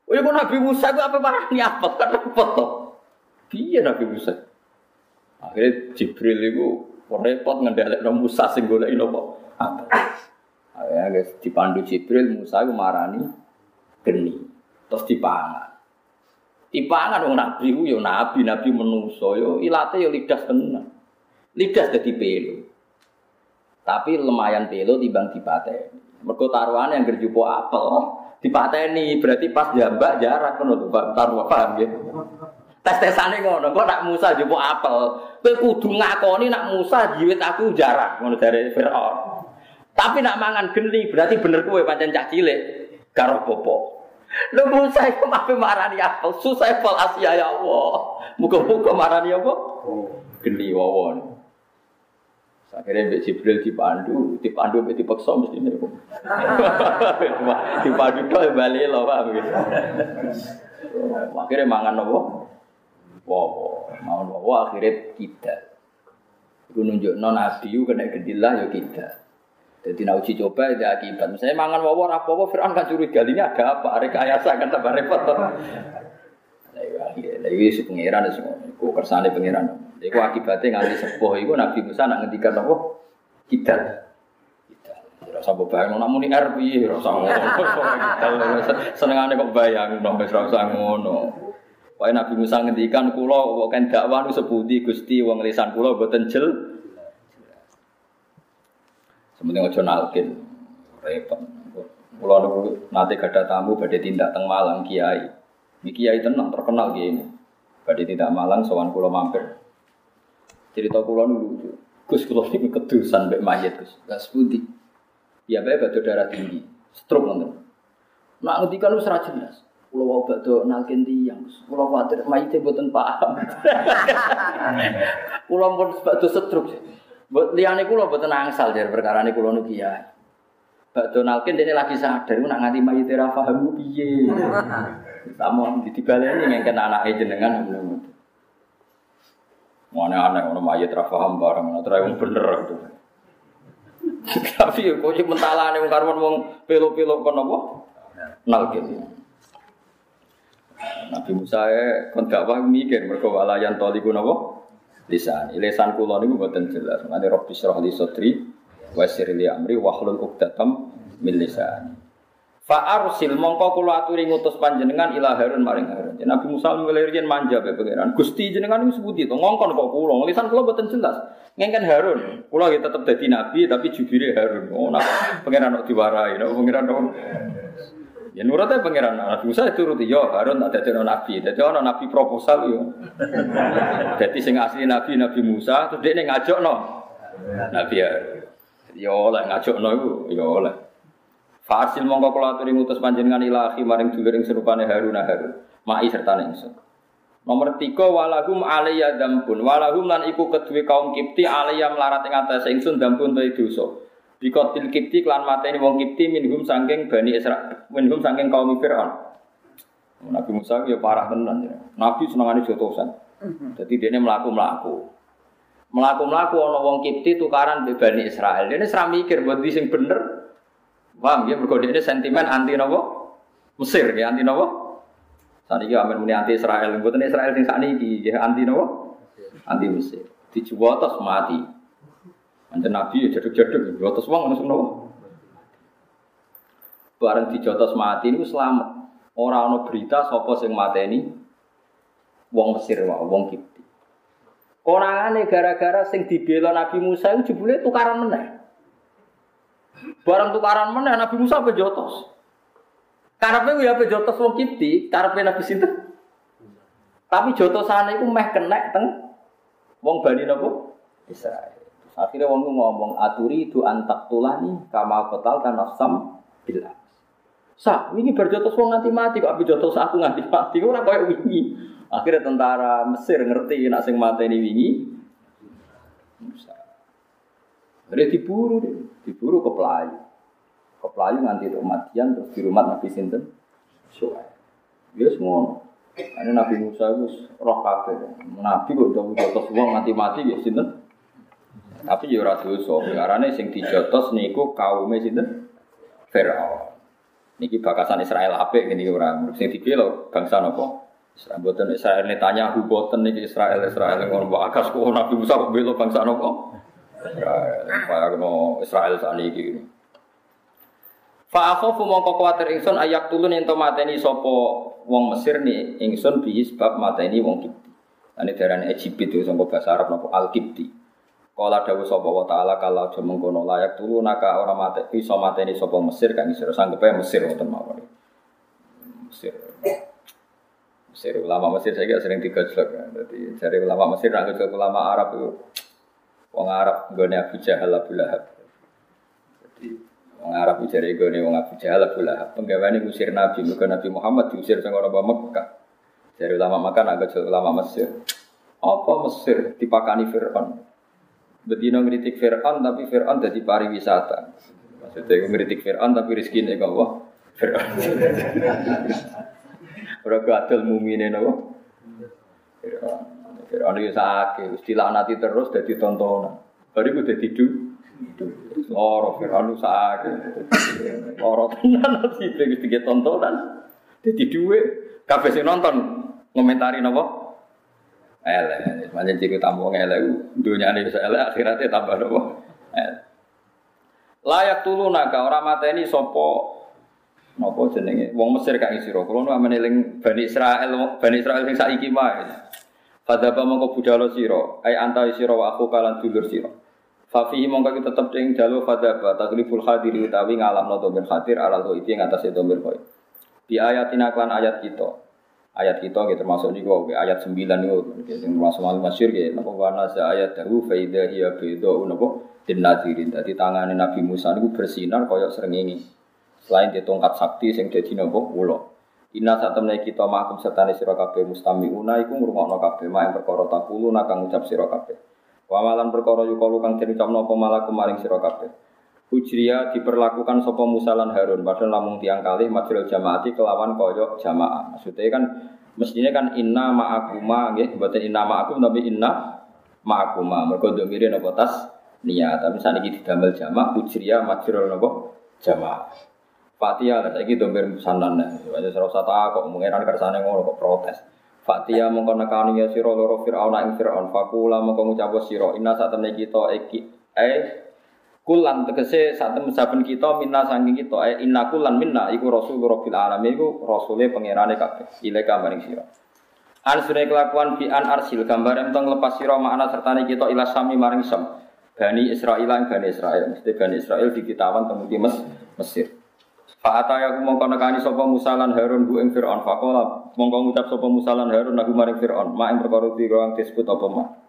Oh, ya Nabi Musa itu apa marah ni apel kan repot. Piye Nabi Musa? Akhirnya Jibril itu repot ngendhalekno Musa sing goleki napa? Apel. Akhirnya guys dipandu Jibril Musa itu marani geni terus dipangan. Dipangan wong nabi ku yo nabi nabi menuso yo ilate yo lidah tenan. Lidah dadi pelo tapi lumayan pelo timbang dipateni. Mergo taruhan yang gerjupo apel dipateni. Berarti pas jambak jarak ngono to taruh paham ya tes-tesane ngono kok nak Musa jupo apel? Kowe kudu ngakoni nak Musa jiwit aku jarak ngono dari Firaun. Tapi nak mangan geni berarti bener kowe pancen cah cilik karo popo Lu Musa itu maaf marani apa? Susah pol Asia ya Allah. Muka-muka marani apa? Geni wawon. Akhirnya Mbak Jibril dipandu, dipandu Mbak dipaksa mesti ini. dipandu tuh balik loh pak. Akhirnya mangan nopo, wow, mangan nopo akhirnya kita. Itu nunjuk non nabi kena gedilah ya kita. Jadi nak uji coba ada akibat. Misalnya mangan wawo rapowo Fir'aun kan curiga ini ada apa? Ada kayasa kan tambah repot. Lagi si pangeran semua. Ku kersane pangeran. Iku akibatnya nganti sepuh iku Nabi Musa nak ngendikan apa? Kita. Rasa bayang nak muni R piye rasa ngono. Senengane kok bayang no rasa ngono. Pokoke Nabi Musa ngendikan kula kok kan dakwah nu sepundi Gusti wong lisan kula boten jel. Sementing aja nalkin. Repot. Kula niku nate gadah tamu badhe tindak teng Malang Kiai. Iki Kiai tenang terkenal kiai ini. Badhe tindak Malang sowan kula mampir. Cerita kula lucu. Gus kula niku kedusan mbek mayit Gus. Gas pundi? Ya bae batu darah tinggi. Stroke nonton. Nak ngendikan wis ra jelas. Kula wau badhe nalken tiyang. Kula kuwatir mayite mboten paham. Kula pun badhe stroke. Mbok liyane kula mboten angsal jar perkara niku kula niku kiai. Badhe nalken dene lagi sadar nak nganti mayite ra paham piye. Tamu dibaleni ngengken anake jenengan ngono. Mana aneh, orang mayat rafaham barang, terakhir yang bener itu. Tapi kok sih mentala nih, karwan mau pelo-pelo apa? Nalkin. Nabi Musa ya, kon gak mikir, mereka walayan toli guna apa? Lisan, lisan kulon itu buatan jelas. Mengenai Robbi Syrah li Sotri, Wasir li Amri, Wahlul Uqdatam min lisan. Fa'arsil mongko kula aturi ngutus panjenengan ila Harun maring Harun. Nabi Musa ngelirian manja be pangeran. Gusti jenengan wis sebuti to ngongkon kok kula. Lisan kula boten jelas. Ngengken Harun. Kula ya tetep dadi nabi tapi jubire Harun. Oh nah pangeran kok diwarai. Pangeran kok Ya nurutnya pangeran Nabi Musa itu turuti yo Harun tak dadi nabi. Dadi ana nabi proposal yo. Dadi sing asli nabi Nabi Musa terus dia ngajak no. Nabi. Yo oleh ngajak no iku yo oleh. Fasil mongko kula aturi ngutus panjenengan ilahi maring dulur serupane Harun Harun. Mai serta ingsun. Nomor tiga walahum alaiya dambun walahum lan iku kedue kaum Kipti alaiya melarat ing atase ingsun dambun dosa. Bikotil Kipti klan mateni wong Kipti minhum saking Bani Israil minhum saking kaum Firaun. Nabi Musa ya parah tenan ya. Nabi senengane jotosan. Jadi dia melaku-melaku. Melaku-melaku ana wong Kipti tukaran be Bani Israil. Dia ora mikir buat sing bener Paham ya? Mergo ini sentimen anti nopo? Mesir ya anti nopo? Saat ini amin muni anti Israel. Bukan Israel sing saat ini ya anti nopo? Anti Mesir. Dijuwotos mati. Anjir Nabi ya jaduk-jaduk. Juwotos wong langsung nopo? Bareng dijotos mati ini selamat. Orang ono berita sopo sing mateni wong Mesir wae, wong Kipti. Konangane gara-gara sing dibela Nabi Musa itu jebule tukaran meneh. Barang tukaran mana Nabi Musa apa jotos? Karena ya apa jotos wong kiti, karena Nabi sinten. Tapi jotosane itu meh kena teng wong Bani napa? Israel. Akhirnya wong ngomong aturi itu antak tulani kama kotal kan nafsam bila. Sa, ini berjotos wong nganti mati kok api jotos aku nganti mati ora koyo wingi. Akhirnya tentara Mesir ngerti nak sing mateni wingi. Jadi diburu deh, diburu ke pelayu. Ke pelayu nganti Matian terus di rumah Nabi Sinten. Soal. Dia semua. Ini Nabi Musa itu roh kafir. Nabi kok udah jotos uang mati-mati ya Sinten. Tapi ya ora dosa. Karena sing dijotos niku kaume Sinten. Firaun. Niki bakasan Israel apik gini orang. Sing dibela bangsa napa? Israel boten Israel tanya hu boten niki Israel Israel ngono bakas kok Nabi Musa kok bela bangsa napa? Israel, kaya kena Israel saat ini. Fa akhafu mongko kuwatir ingsun ayak tulun ento mateni sapa wong Mesir ni ingsun bi sebab mateni wong Kipti. Ane darane Egypt itu sangko bahasa Arab napa Al Kipti. Kala dawuh sapa wa taala kalau aja mengkono layak turu naka ora mate iso mateni sapa Mesir kang isih sanggepe Mesir wonten mawon. Mesir. Mesir ulama Mesir saya sering digojlok ya. Jadi cari ulama Mesir nggak ulama Arab itu Wong Arab nggone Abu Jahal Abu Lahab. Jadi wong Arab jare nggone wong Abu Jahal Abu Lahab. Penggaweane ngusir Nabi, mergo Nabi Muhammad diusir sing ora Mekah. Jadi ulama Mekah agak ulama Mesir. Apa Mesir dipakani Fir'aun? Bedino ngritik Fir'aun tapi Fir'aun jadi pariwisata. Maksudnya ngritik Fir'aun tapi rezeki ini Allah. Fir'aun. Ora gadel mumine napa? Fir'aun. Fir'aun itu sakit, istilah nanti terus jadi tontonan. Baru gue jadi du. Loro Fir'aun itu sakit. Loro tenan begitu tiga tontonan. Jadi duwe, kafe sing nonton ngomentari napa? Elek, macam ciri tamu elek, dunia ini bisa elek, akhiratnya tambah nopo. Layak tulu naga orang mata ini sopo nopo jenenge wong Mesir kak isiro. Kalau nu meneling bani Israel, bani Israel sing saiki mah. Fadaba mongko budalo siro, ay antai siro wa aku kalan dulur siro. Fafihi mongko kita tetep ing jalu fadaba tagliful hadiri utawi ngalam no domir hadir alal itu yang atas domir koi. Di ayatina klan ayat kita ayat kita gitu termasuk juga ayat 9 itu yang termasuk malu masyur gitu napa warna ayat dahu faida hiya bedo napa? Din nadirin dadi tangane Nabi Musa niku bersinar koyok ini selain di tongkat sakti sing dadi napa? Ulo Inna saat temen kita makum sertane sira kabeh mustamiuna. Iku ngrungokno kabeh mak yang perkara takulu nakang ngucap sira kabeh. Wa malan perkara yukalu kang den ucapno apa maring sira. Ujriya diperlakukan sopo musalan Harun padahal namun tiang kali majrul jamaati kelawan koyok jamaah. Maksudnya kan mestinya kan inna ma'akuma nggih, mboten inna ma'akum tapi inna ma'akuma. Mergo domire napa tas niat. Tapi saniki didamel jamak ujriya majrul napa jamaah. Fatihah lah saiki domir musanan. Wajah serasa kok mengeran kersane ngono kok protes. Fatihah mongko nekani ya sira loro Firaun ing Firaun fakula mongko ngucap sira inna sak temne kita iki eh Kulan tegese saat saben kita minna sangking kita eh inna kulan minna iku rasul rabbil alamin iku rasule pangerane kabeh ilaika maring sira. An sunai kelakuan bi an arsil gambar tentang lepas sira makna sertane kita ila sami maring sam. Bani Israil lan Bani Israil mesti Bani Israil di kitawan temu di Mes, Mesir. Fa ataya ku mongko nekani sapa Musa lan Harun bu ing Firaun faqala mongko ngucap sapa Musa lan Harun aku maring Firaun mak ing perkara disebut apa mak.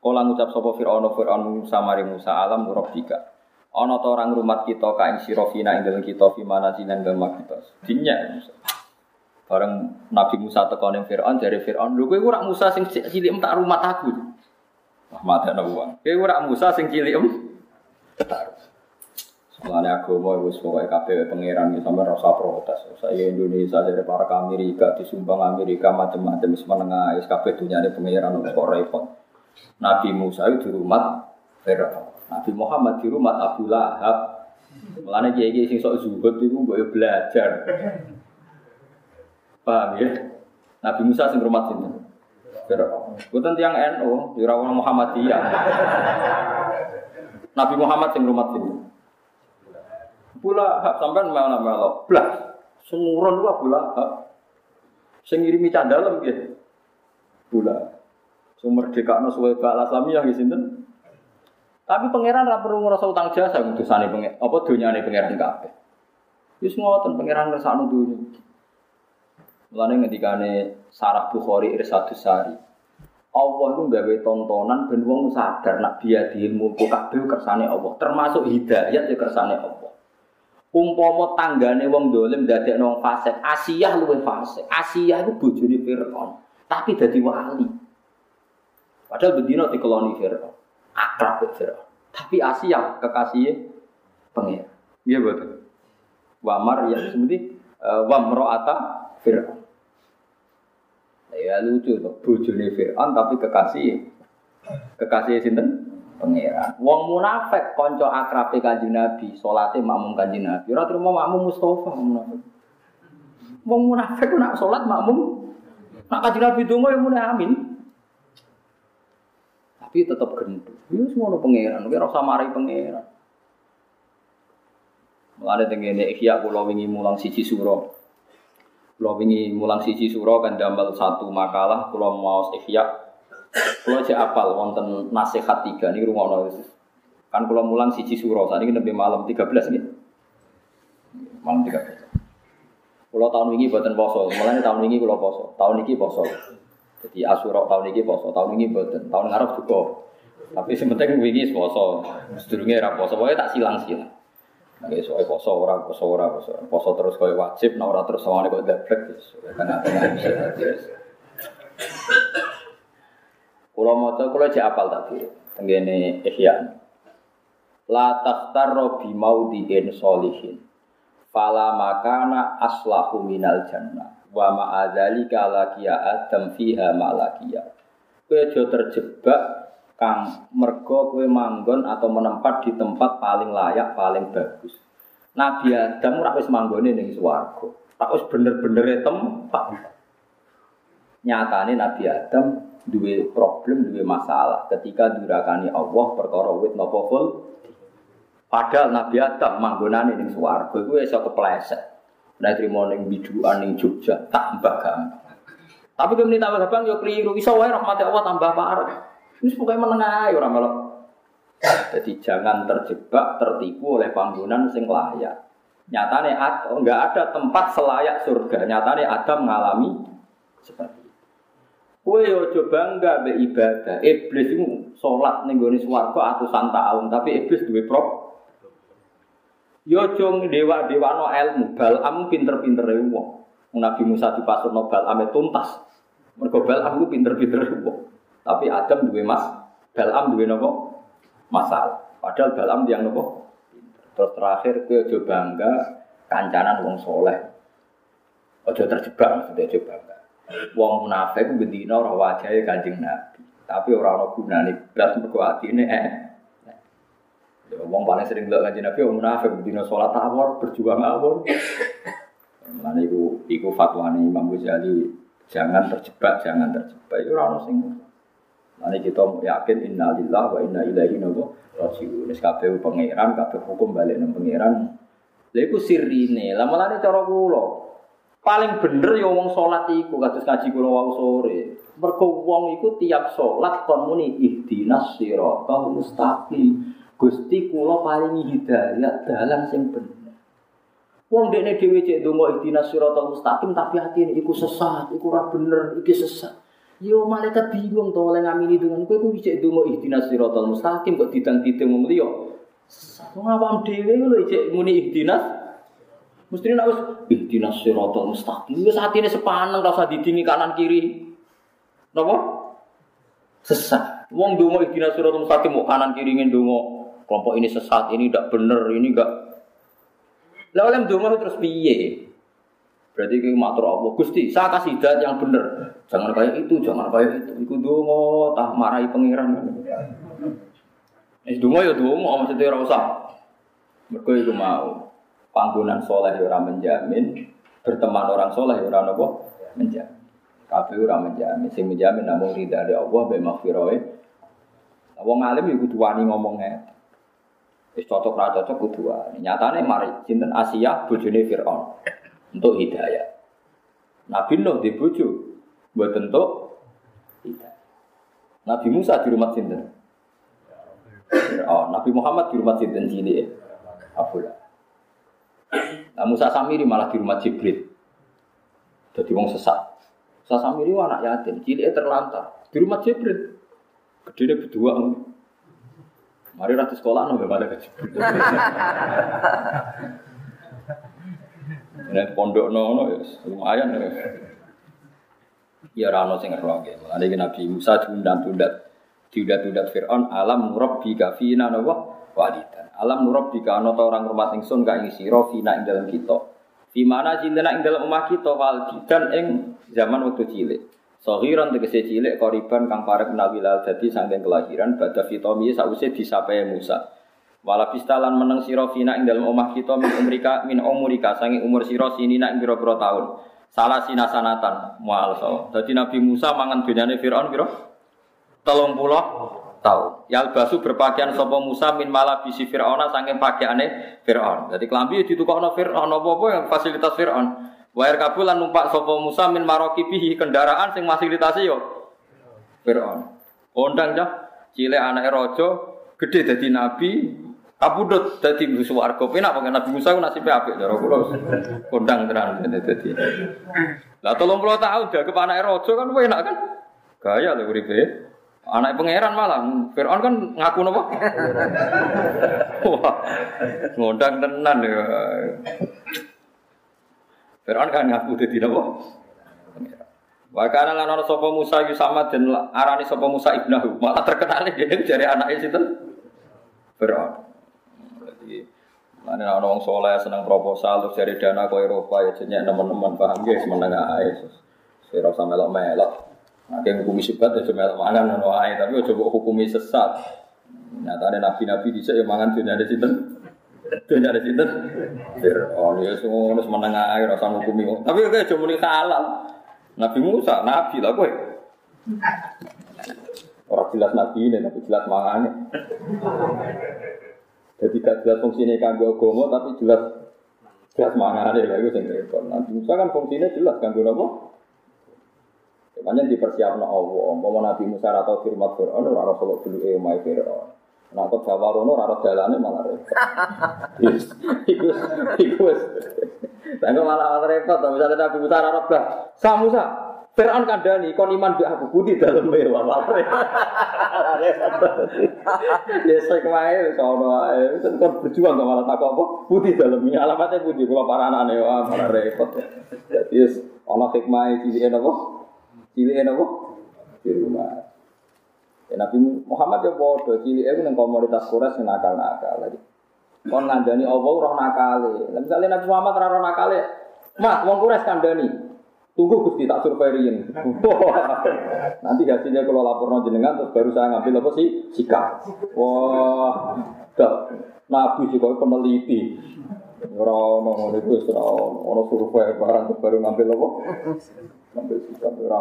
Kala ngucap sapa Fir'aun Fir'aun Musa mari Musa alam rabbika. Ana ta orang rumat kita ka ing sira fina ing dalem kita fi mana jinan dalem kita. Dinya Musa. Bareng Nabi Musa teko ning Fir'aun jare Fir'aun, "Lho kowe ora Musa sing cilik tak rumat aku." Ana wong. Kowe ora Musa sing cilik em tak Mulane agama wis pokoke kabeh pangeran iki sampe rasa protes. Saya Indonesia dari para Amerika disumbang Amerika macam-macam wis menengah wis kabeh dunyane pangeran kok repot. Nabi Musa itu di rumah Fir'aun. Nabi Muhammad di rumah Abu Lahab. Mulane kiai kiai sing sok zuhud itu gue belajar. Paham ya? Nabi Musa sing rumah sini. Fir'aun. Bukan tiang NU, di rawon Muhammadiyah. Nabi Muhammad sing rumah sini. Abu Lahab sampean mana melok. Blah. Sumuran lu Abu Lahab. Sing ngirimi candalem gitu. Lahab. Sumber dekakno suwe bak yang di sini. Tapi pangeran ra perlu ngrasa utang jasa utusane pengen apa donyane pangeran kabeh. Wis ngoten pangeran ngersakno dunya. Mulane ngendikane Sarah Bukhari Irsadus Sari. Allah itu gawe tontonan ben wong sadar nak dia di ilmu kabeh kersane Allah, termasuk hidayat ya kersane Allah. Umpama tanggane wong dolim dadekno wong fasik, Asiyah luwe fasik. Asiyah iku bojone Firaun, tapi dadi wali. Padahal bedino dikeloni Fir'aun. Akrab ke Fir'aun. Tapi Asia kekasih pengen. Iya betul. Wamar ya seperti uh, Wamro'ata Fir'aun. Ya lucu tuh, bujuni Fir'aun tapi kekasih kekasih sinten pangeran. Wong munafik konco akrabe kanjeng Nabi, salate makmum kanjeng Nabi. Ora terima makmum Mustafa munafik. Wong munafik nak salat makmum nak kanjeng Nabi donga ya muni amin. Tapi tetap gendut. Itu semua pangeran. Kita rasa mari pangeran. Mulane tengene ikhya kula wingi mulang siji suro. Kula wingi mulang siji suro kan damel satu makalah kula mau ikhya. Kula cek apal wonten nasihat tiga niki rungokno. Kan kula mulang siji. Saat ini lebih malam 13 nih. Malam 13. Kula tahun ini buatan poso. Mulane tahun ini kula poso. Tahun ini poso. Jadi Asyura tahun ini poso, tahun ini boten, tahun ngarep juga. Tapi sementing wingi poso, sedurunge ora poso, pokoke tak silang-silang. Nggih soal poso ora poso ora poso. Poso terus koyo wajib, nek ora terus sawane kok deblek bisa dadi. Kulo maca kulo jek apal tadi. Tenggene Ihya. La takhtarra bi maudhi'in solihin. Fala makana aslahu minal jannah. Wa ma'adzalika lakiya adam fiha ma'lakiya. Aja terjebak kang mergo kowe manggon atau menempat di tempat paling layak, paling bagus. Nabi Adam ora wis manggone ning swarga. Tak wis bener-bener tempat. Nyatane Nabi Adam duwe problem, duwe masalah ketika durakani Allah perkara wit napa. Padahal Nabi Adam manggonane ning swarga iku iso kepleset. Nek trimo ning biduan ning Jogja tambah gampang. Tapi kemudian tambah gampang yo keliru. Iso wae rahmat Allah tambah parah. Wis pokoke menengah ae ora melok. Jadi jangan terjebak, tertipu oleh panggonan sing layak. Nyatane enggak ada tempat selayak surga. Nyatane Adam mengalami seperti Kue yo coba enggak be ibadah. Iblis itu sholat ning gone swarga atusan tahun, tapi iblis duwe prop. Yo jong dewa dewa no ilmu, Balam pinter-pinter wong. Nabi Musa dipasut no Balam tuntas. Mergo Balam ku pinter-pinter wong. Tapi Adam duwe mas, Balam duwe nopo masalah. Padahal Balam yang nopo. Terus terakhir kue coba enggak kancanan wong soleh. Ojo terjebak, sudah coba enggak. Wong munafik bendina ora wajahe Kanjeng Nabi. Tapi ora ana gunane blas mergo atine eh. Ya wong paling sering ndelok Kanjeng Nabi wong munafik bendina salat awor, berjuang awor. Mulane iku iku fatwane Imam Ghazali jangan terjebak, jangan terjebak. Itu ora sing Nanti kita yakin inna lillah wa inna ilaihi rajiun. Wis kabeh pangeran, kabeh hukum balik nang pangeran. Lha iku sirine. Lah mulane cara kula Paling bener ya wong salat iku kados ngaji kula wau sore. Mergo wong iku tiap salat kon muni ihdinas siratal mustaqim. Gusti kula paringi hidayah dalan sing bener. Wong dekne dhewe cek donga ihdinas siratal mustaqim tapi atine iku sesat, iku ora bener, iki sesat. Yo malaikat bingung to oleh ngamini dengan kowe kuwi cek donga ihdinas siratal mustaqim kok didang-didang wong liya. Wong awam dhewe lho cek muni ihdinas Mesti nak wis ihdinas siratal mustaqim. Wis atine sepaneng rasa didingi kanan kiri. Napa? Sesat. Wong donga ihdinas siratal mustaqim mau kanan kiri ngene. Kelompok ini sesat, ini tidak benar, ini enggak. Lah oleh donga terus piye? Berarti kita matur Allah, Gusti, saya kasih hidayat yang benar. Jangan kayak itu, jangan kayak itu. Iku donga tah marahi pangeran. Es donga ya donga, maksudnya ora usah. Mergo iku mau panggonan soleh ya orang menjamin, berteman orang soleh ya orang apa? Menjamin. Kabeh orang menjamin, sing menjamin namun ridha dari Allah be maghfirah. Wong alim ya kudu wani ngomongnya. Wis cocok ra cocok kudu wani. Nyatane mari sinten Asia bojone Firaun untuk hidayah. Nabi Nuh di bojo buat tentu hidayah. Nabi Musa di rumah sinten? Oh, Nabi Muhammad di rumah sinten cilik. Abdullah. Nah, Musa Samiri malah di rumah Jibril. Jadi wong sesat. Musa Samiri anak yatim, cilik terlantar di rumah Jibril. Gede berdua. Mari ratu sekolah nggak pada ke Jibril. Ini pondok no, ya lumayan ya. Ya rano sing ngerlo nggih. Mulane Nabi Musa diundang-undat. Diundat-undat Fir'aun alam rabbi kafina nawa walidan. Alam nurab jika ana orang rumah ingsun ka ing sira fina ing dalam kita. Di mana cintana ing dalam rumah kita walidan ing zaman waktu cilik. Sohiran tegese cilik koriban kang parek menawi lal dadi sangking kelahiran badha fitomi sause disapai Musa. Wala pistalan meneng sira fina ing dalam omah kita min umrika min umurika sange umur sira sinina ing pira-pira taun. Salah sinasanatan mual so. Dadi Nabi Musa mangan dunyane Firaun pira? 30 tahu. Yal basu berpakaian sopo Musa min malah bisi Fir'auna saking pakaiane Fir'aun. Jadi kelambi ditukokno Fir'aun apa-apa yang fasilitas Fir'aun. Wair kabulan numpak sopo Musa min maroki bihi kendaraan sing fasilitasi yo. Fir'aun. Kondang cah. Cile anak rojo gede jadi nabi kabudut jadi musuh warga penak pakai Nabi Musa ku nasibnya apik cara kula. Kondang tenan dadi lah 30 tahun jaga anak rojo kan enak kan? Gaya lho uripe. Anak pangeran malah, Fir'aun kan ngaku nopo? Wah, ngundang tenan ya. Fir'aun kan ngaku jadi nopo? Wa kana lan ana sapa Musa yu sama den arani sapa Musa ibnahu. Malah terkenal dia dari anaknya sinten? Firaun. Jadi mana ana wong saleh seneng proposal terus cari dana ke Eropa ya jenenge teman-teman paham guys menengah ae. Sira usah melok-melok. Yang hukumi syubhat ya melok mangan ngono ae, tapi mbok hukumi sesat. Nyatane nabi-nabi dhisik ya mangan dunya ada sinten? Dunya ada sinten? Firaun ya semua menengah ae rasa hukumi. Tapi kayak aja muni halal. Nabi Musa, Nabi lah gue. Orang jelas Nabi ini, tapi jelas mangannya. Jadi gak jelas fungsinya kanggo agama, tapi jelas jelas mangannya lah itu sendiri. Nabi Musa kan fungsinya jelas kanggo apa? Makanya dipersiapkan Allah. Mau Nabi Musa atau firman Fir'aun, orang Rasulullah dulu eh umai Fir'aun. Nah, kok Jawa Rono, raro jalannya malah repot. Iku, iku, Tangga malah repot, misalnya Nabi Musa raro bah, sa Musa, Fir'aun kandani, kon iman bi aku budi dalam mewah malah Ya saya kemarin, sono ae, kon berjuang gak malah takut apa, budi dalamnya, alamatnya budi, kalau para anak wah malah repot. Jadi, Allah hikmah ciliin apa? Ciliin apa? Di rumah. Ya, Nabi Muhammad ya bodoh, cilik itu neng komunitas Quraisy yang nakal-nakal lagi. Kon ngandani Allah roh nakale. Lah misale Nabi Muhammad ora roh nakale, Mas, wong Quraisy kandani. Tunggu Gusti tak surveiin. Nanti hasilnya kalau lapor jenengan terus baru saya ngambil apa sih sikap. Wah, dah Nabi juga peneliti. Ora ono ngono iku. Ono survei barang baru ngambil apa? Ngambil sikap ora.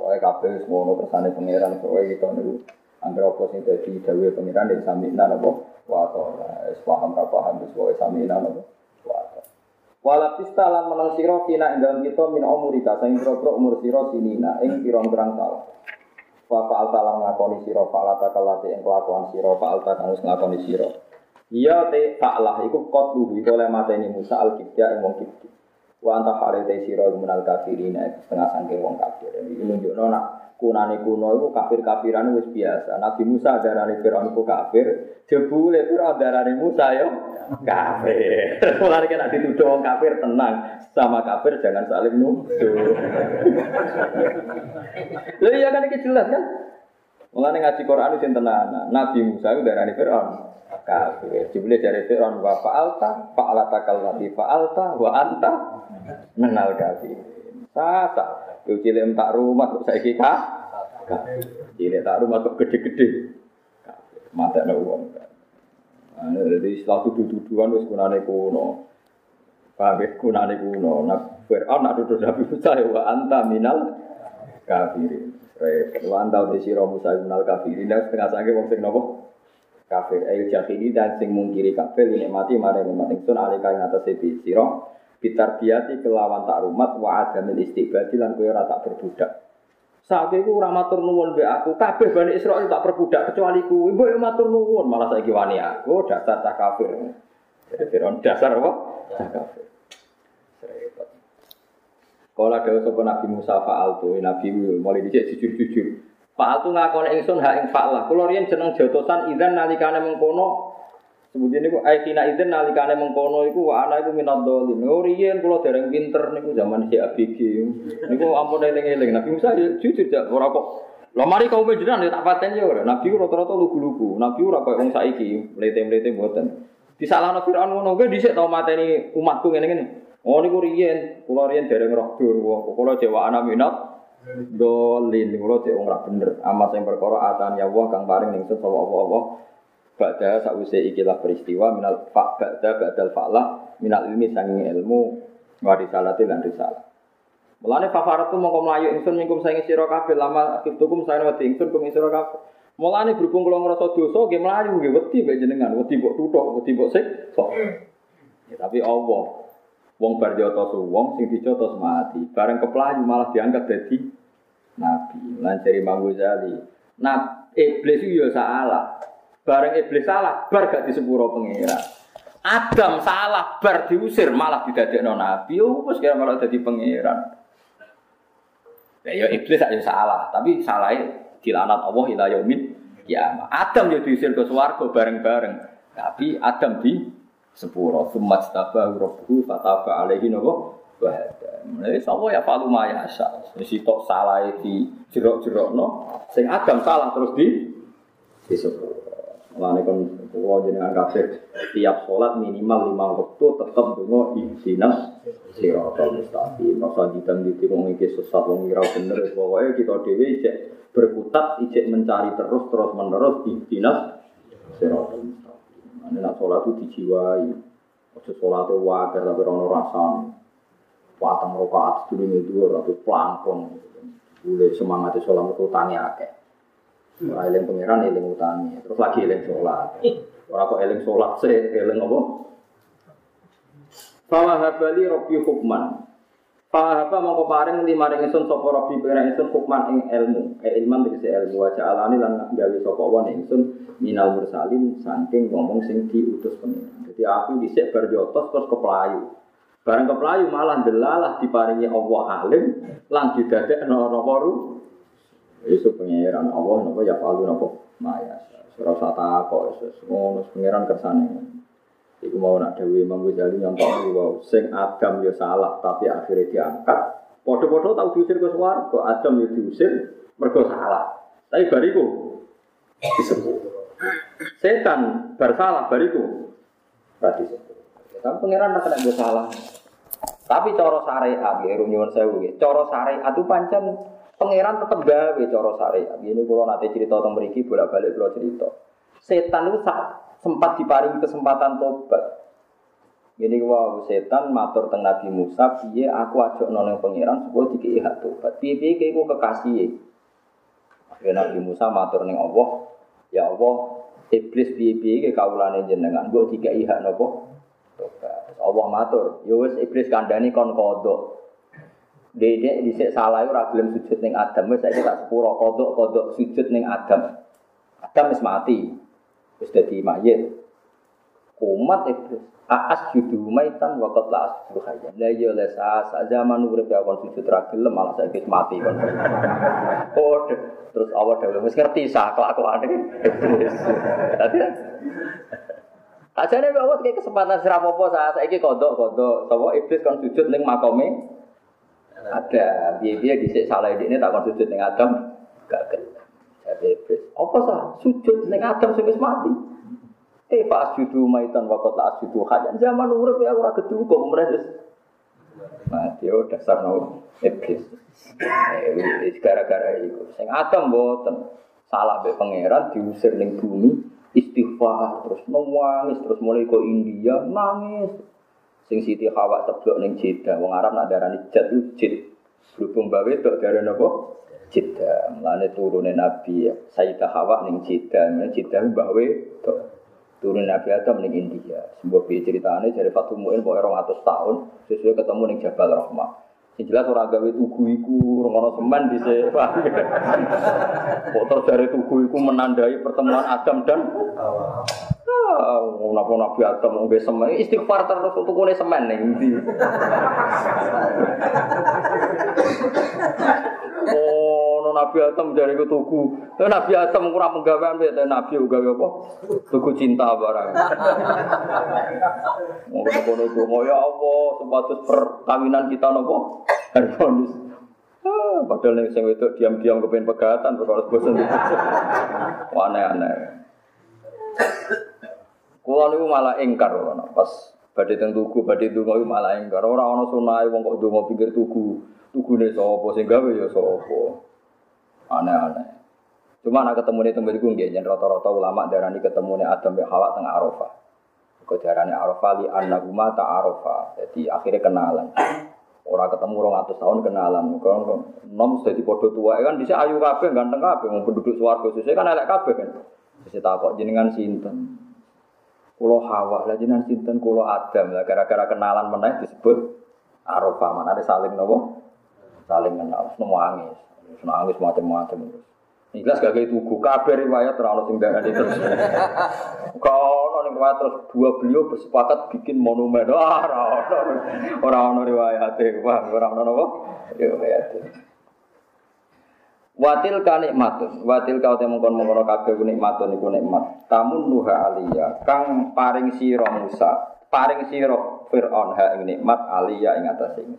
Pokoknya kabeh semua kersane pangeran, pokoknya kita niku angger apa sing dadi dawuhe pangeran nek samina napa wa wis paham ra paham wis pokoke samina napa wa Wala lan menang sira kina ing dalem kita min umurika sing pira umur sira sinina ing pirang-pirang taun. Wa fa'alta lan ngakoni sira fa'alata kalate ing kelakuan sira fa'alta kang wis ngakoni sira. Iya te fa'lah iku qatluhu iku oleh mateni Musa al-Kibya ing wong Kibya. Wa anta hale te sira menal kafirin setengah sangke wong kafir. Iki nunjukno nak kunane kuno iku kafir-kafiran wis biasa. Nabi Musa darane Firaun iku kafir, jebule Firaun darane Musa yo kafir. Mulane kena dituduh wong kafir tenang, sama kafir jangan saling nuduh. Lha iya kan iki jelas kan? Mulane ngaji Quran sing tenanan. Nabi Musa iku darane Firaun kafir. Jebule dari Firaun wa fa'alta fa'alata kallati fa'alta wa anta menal kafir. Sasa, yo cilik tak rumah kok saiki ka. Cilik tak rumah kok gede-gede. Mata wong. Nah, jadi setelah tuduh-tuduhan wis kunane kuno. Paham ya, kunane kuno. Nah, Fir'aun nak tuduh Nabi Musa ya wa anta minal kafirin. Wa anta uti sira Musa minal kafirin. Dan setengah sange wong sing nopo? Kafir. Ayo jahili dan sing mungkiri kafir ini mati mare nikmat ingsun alika ing atase sira bitarbiati kelawan tak rumat wa adamil istiqbal lan kowe ora tak berbudak. Saiki ku ora matur nuwun mbek aku, kabeh Bani Israil tak berbudak kecuali ku. Mbok matur nuwun, malah saiki wani aku dasar tak kafir. Jadi Firaun dasar apa? Tak kafir. Repot. Kala dawuh sapa Nabi Musa fa'al tu, Nabi mulai dicek jujur-jujur. Fa'al tu ngakoni ingsun ha ing fa'lah. Kula riyen jeneng jotosan idzan nalikane mengkono Sebutin niku aikina izin nalikane mengkono iku wa ana iku minad dolim. Oh riyen kula dereng pinter niku zaman si ABG. Niku ampun eling-eling. Nabi Musa jujur jak ora kok. Lah mari kaum jenengan tak paten ya ora. Nabi rata-rata lugu-lugu. Nabi ora koyo wong saiki, mlete-mlete mboten. Disalahno Firaun ngono kuwi dhisik tau mateni umatku ngene-ngene. Oh niku riyen, kula riyen dereng roh dur. Kula jewa ana minat dolin kula cek wong bener. Amat sing perkara atan ya Allah kang paring ningsut sapa Allah Ba'da sa'use ikilah peristiwa minal fa' ba'da ba'dal fa'lah minal ilmi sanging ilmu wa risalati lan risalah. Mulane fafaratu mongko mlayu ingsun mingkum saing sira kabeh lama akibtukum saen wedi ingsun kum sira kabeh. Mulane berhubung kula ngrasa dosa nggih mlayu nggih wedi mbek jenengan, wedi mbok tuthuk, wedi mbok sik. Ya, tapi Allah wong bar jotos wong sing dijotos mati, bareng keplayu malah diangkat dadi nabi. Lan cari Imam. Nah, iblis itu ya salah. Bareng iblis salah, bar gak disepuro pengira. Adam salah, bar diusir malah didadekno nabi. Oh, wis kira malah dadi pangeran. Ya, ya iblis aja salah, tapi salahnya dilanat Allah ila yaumin kiamat. Adam ya diusir ke swarga bareng-bareng. Tapi Adam di sepuro. Sumat tabahu rabbuhu fataba alaihi nawa wahada. Lha sapa ya falu mayasa. Sitok salah di jerok-jerokno, sing Adam salah terus di disebut. Mulane kon kula jenengan kabeh tiap sholat minimal lima waktu tetep donga ihdinas siratal mustaqim. Masa ditang di wong iki sesat wong ora bener pokoke kita dhewe cek berkutat ijek mencari terus terus menerus ihdinas siratal mustaqim. Nak sholat itu dijiwai. Ojo sholat itu wajar tapi ono rasane. Watang rokaat sedurunge dhuwur atau plangkong. Boleh semangat sholat itu tani akeh. Ora eling pangeran eling utami, terus lagi eling sholat. Ora kok eling sholat se eling apa? Fala habali robbi hukman. Fala haba mongko paring lima ring ingsun sapa robbi pengiran ingsun hukman ing ilmu. Eh ilman tegese ilmu wa ja'alani lan gawe sapa wa ingsun minal mursalin saking ngomong sing diutus pengiran. Jadi aku dhisik bar jotos terus keplayu. Barang keplayu malah delalah diparingi Allah alim lan didadekno napa ru Isu pengiran Allah nopo ya palu nopo maya. Surah sata kok isu ngono pengiran kersane. Iku mau nak dewi Imam Ghazali nyontok wow sing Adam ya salah tapi akhirnya diangkat. Podo-podo tau diusir ke kok Adam ya diusir mergo salah. Tapi bariku disebut. Setan bersalah bariku berarti. Tapi pengiran nak kena salah. Tapi coro syariat, ya, nyuwun sewu, coro syariat itu pancen Pangeran tetap gawe coro syariat. Ini kalau nanti cerita tentang meriki bolak balik kalau cerita. Setan itu sempat diparingi kesempatan tobat. Ini wow setan matur teng Nabi Musa, iya aku ajak noneng pangeran supaya dikei hak tobat. Piye piye keiku kekasih. Akhirnya Nabi Musa matur neng Allah, ya Allah, iblis piye piye ke kaulane jenengan, gue dikei hak nopo tobat. Allah matur, ya iblis kandani kon kodok. Dede dhisik salah ora gelem sujud ning Adam wis saiki tak sepuro kodok-kodok sujud ning Adam. Adam wis mati. Wis dadi mayit. Umat iblis. Aas judu maitan wa qad la asjudu hayyan. La ya la sa zaman urip ya kon sujud ra gelem malah saiki mati kon. Oh, terus awak dhewe wis ngerti sah kelakuane iblis. Dadi Ajane Allah kayak kesempatan sira apa-apa saiki kodok-kodok sapa iblis kon sujud ning makome ada biaya di salah ini tak kon sujud ning Adam gak Jadi apa sah sujud ning Adam sing mati. Eh pas judu maitan wakot la judu hajan zaman urip ya ora gedu kok kemudian mati oh dasar no iblis. Eh gara-gara itu sing Adam boten salah be pangeran diusir ning bumi istighfar terus nangis terus mulai ke India nangis Sing Siti Hawa ceblok ning Jeddah. Wong Arab nak darani jad itu jid. Berhubung bawe tok darani apa? Jeddah. Mulane turune Nabi Sayyidah Hawa ning. Mulane Jeddah bawe tok. Turun Nabi Adam ning India. Sebuah piye ceritane dari Fatul Mu'in pokoke 200 tahun sesuai ketemu ning Jabal Rahmah. Sing jelas ora gawe tugu iku ngono semen dhisik. Kok terus dari tugu iku menandai pertemuan Adam dan Hawa. Napa Nabi Adam ngombe semen, istighfar terus untuk kune semen ning. Oh, no Nabi Adam jadi ku tuku. Nabi Adam kurang penggawean piye Nabi gawe apa? Tuku cinta barang. Ngono-ngono donga ya Allah, sepatus perkawinan kita napa? Harmonis. Ah, padahal ning sing wedok diam-diam kepen pegatan perkara bosen. Aneh-aneh. Kulo niku malah ingkar pas badhe teng tugu, badhe donga iku malah ingkar. Ora ana sunahe wong kok donga pinggir tugu. Tugune sapa sing gawe ya sapa. Aneh-aneh. Cuma nak ketemu nih tempat gue nggak, rata-rata ulama darani ketemu nih Adam bin Hawa tengah Arafah. Kau darani Arafah li anaguma tak Arafah. Jadi akhirnya kenalan. Orang ketemu orang atas tahun kenalan. Kalau nom sudah di podo tua kan bisa ayu kafe ganteng kafe mau penduduk suarga sesuai kan elek kafe kan. Bisa takut jenengan sinten. Kulo Hawa, lah jenengan sinten kulo Adam lah gara-gara kenalan meneh disebut Arafah. Mana ada saling nopo? Saling kenal, semua nangis. Nangis macam-macam. Jelas gak kayak tugu, kabar riwayat terlalu darah itu terus. Kalau ning riwayat terus dua beliau bersepakat bikin monumen. Wah, orang orang riwayat wah orang orang apa? Riwayat. Watil ka nikmatun, watil ka uta mongkon mongkon kabeh ku nikmatun iku nikmat. Tamun nuha aliyah, kang paring sira Musa, paring sira Firaun ha ing nikmat aliyah ing atas ing.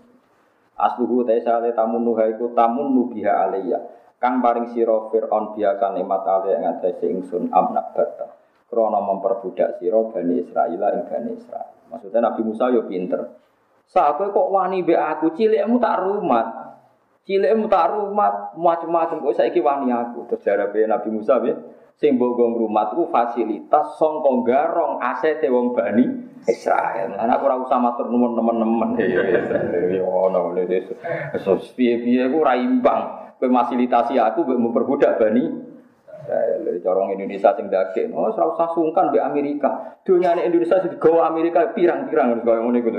Asluhu ta sale tamun nuha iku tamun nubiha alayya. Kang paring sira Firaun biasa nikmat ale ing atase ingsun amnak bata. Krana memperbudak sira Bani Israil ing Bani Israil. Maksudnya Nabi Musa yo pinter. Sa kok wani mbek aku cilikmu tak rumat. Cilikmu tak rumat macam-macam kok saiki wani aku. Terus jarabe Nabi Musa piye? Sing mbogong rumat ku fasilitas sangka garong asete wong Bani Israel. Anak ora usah matur teman-teman. Ya ono ngene. So piye-piye ku ora imbang. Aku mbek memperbudak Bani Israel. Corong Indonesia sing daging. Oh, ora usah sungkan mbek Amerika. Dunyane Indonesia sing digawa Amerika pirang-pirang ngono kaya ngene iku.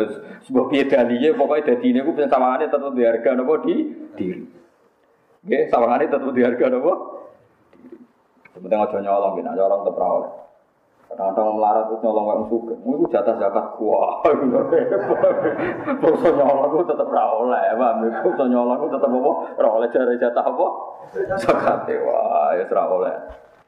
Sebuah piye daliye pokoke dadine ku sawangane tetep di harga napa di diri. Nggih, sawangane tetep di harga? Sebenarnya aja nyolong, gini, nyolong tetap oleh. Kadang-kadang melarat itu nyolong kayak suka. Itu jatah zakat gua. Bangsa nyolong itu tetap oleh, paham? Bangsa nyolong itu tetap apa? Oleh dari jatah apa? Zakat wah, ya serah oleh.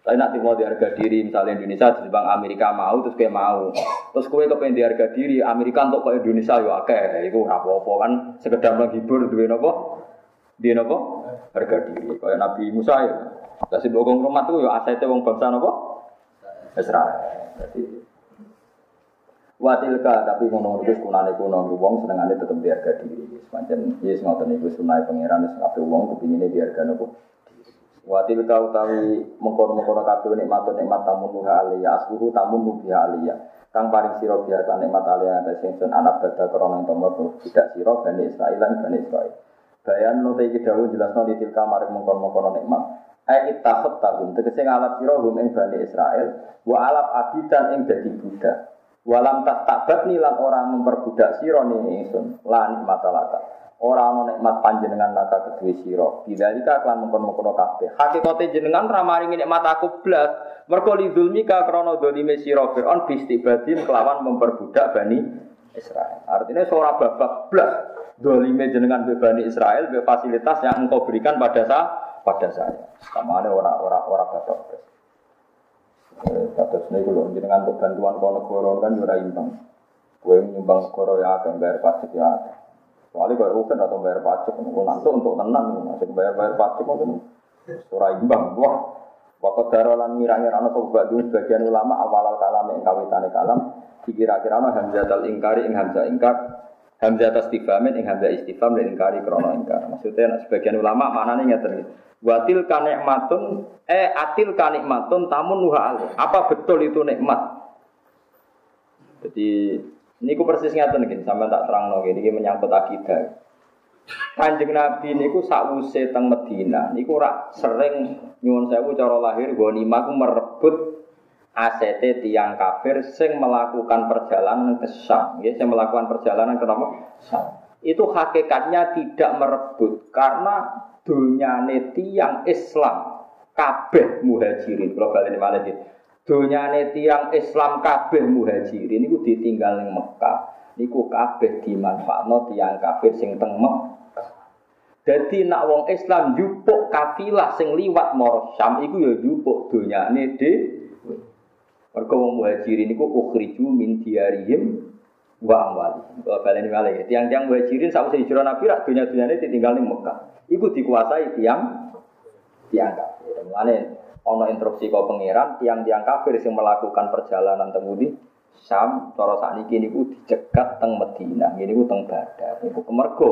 Tapi nanti mau di harga diri, misalnya Indonesia di bang Amerika mau, terus kayak mau. Terus kue kepengen di harga diri, Amerika untuk ke Indonesia ya oke, itu apa-apa kan, sekedar menghibur, duit apa? Di apa? Harga diri. Kayak Nabi Musa ya. Kasih bokong rumah tuh ya asetnya wong bangsa apa? Israel. Jadi Watilka tapi ngono terus kunane kuno wong senengane tetep diharga diri. Sepanjang yes ngoten niku sunai pangeran wis kabeh wong kepingine diharga nopo. Watilka utawi mengkono-mengkono kabeh nikmat nikmat tamun nuha aliyah asbuhu tamun nubiha aliyah. Kang paring sira biasa nikmat aliyah ta sing sun anak bada krana tomo tidak sira bani Israil lan bani. Bayan no te iki dawuh jelasno di tilka maring mengkono-mengkono nikmat. Ai ittakhot tahum tegese ngalap sira hum ing bani Israil wa alap abidan ing dadi budak. Walam tak tabat lan orang memperbudak sira ning ingsun lan nikmat laka. Ora ana nikmat panjenengan laka kedue sira. Bidzalika kan mengkon-mengkon kabeh. Hakikate jenengan ra maringi nikmat aku blas. Mergo lidzulmika krana dolime sira Firaun bistibadim kelawan memperbudak bani Israel. Artinya seorang babak blas dolime jenengan be bani Israel be fasilitas yang engkau berikan pada saya pada saya. Sama ada orang-orang orang blas. Kata sini kalau jenengan untuk bantuan kau negara kan jurah imbang. Kue nyumbang negara ya akan bayar pajak ya. Soalnya kau rugen atau bayar pajak, nanti untuk tenang, masih bayar bayar pajak mungkin surah imbang. Wah, Waktu darolan ngira-ngira ana sobat sebagian ulama awal al kalam yang kawitane kalam dikira-kira ana hamzah al ingkari ing hamzah ingkar hamzah istifamin ing hamzah istifam dan ingkari krono ingkar. Maksudnya sebagian ulama mana nih ngeten Watil kanikmatun eh atil kanikmatun tamun nuha alih. Apa betul itu nikmat? Jadi ini ku persis ngeten gini, sampai tak terang no ini menyangkut akidah. Kanjeng Nabi niku sakwuse teng Medina niku ora sering nyuwun sewu cara lahir ghanimah ku merebut ACT tiang kafir sing melakukan perjalanan ke Syam, ya, sing melakukan perjalanan ke Syam. Itu hakikatnya tidak merebut karena dunyane tiang Islam kabeh muhajirin. Kalau balik malah. Dunyane tiang Islam kabeh muhajirin niku ditinggal ning Mekah. Niku kabeh dimanfaatno tiang kafir sing teng. Jadi nak wong Islam jupuk kafilah sing liwat maro Syam iku ya jupuk donyane dhewe. Mergo wong muhajirin niku ukhriju min diarihim wa amwali. Kalau malih tiang-tiang muhajirin sawise hijrah Nabi rak dunya-dunyane ditinggal ning Mekah. Iku dikuasai tiang tiang kafir. Mulane ana instruksi kau pangeran tiang-tiang kafir sing melakukan perjalanan temudi Syam cara sakniki niku dicegat teng Madinah. Niku teng Badar. Niku kemergo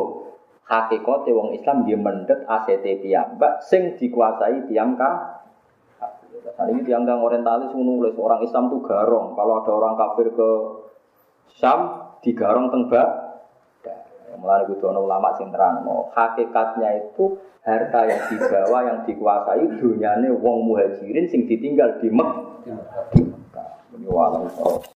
hakikate wong Islam dia mendet ACT piyambak sing dikuasai tiang kafir. Nah, ini tiang kang orientalis menulis orang Islam tuh garong. Kalau ada orang kafir ke Syam, digarong teng Mulai itu ulama sing terang, hakikatnya itu harta yang dibawa yang dikuasai dunyane wong muhajirin sing ditinggal di Mekah. Ini walau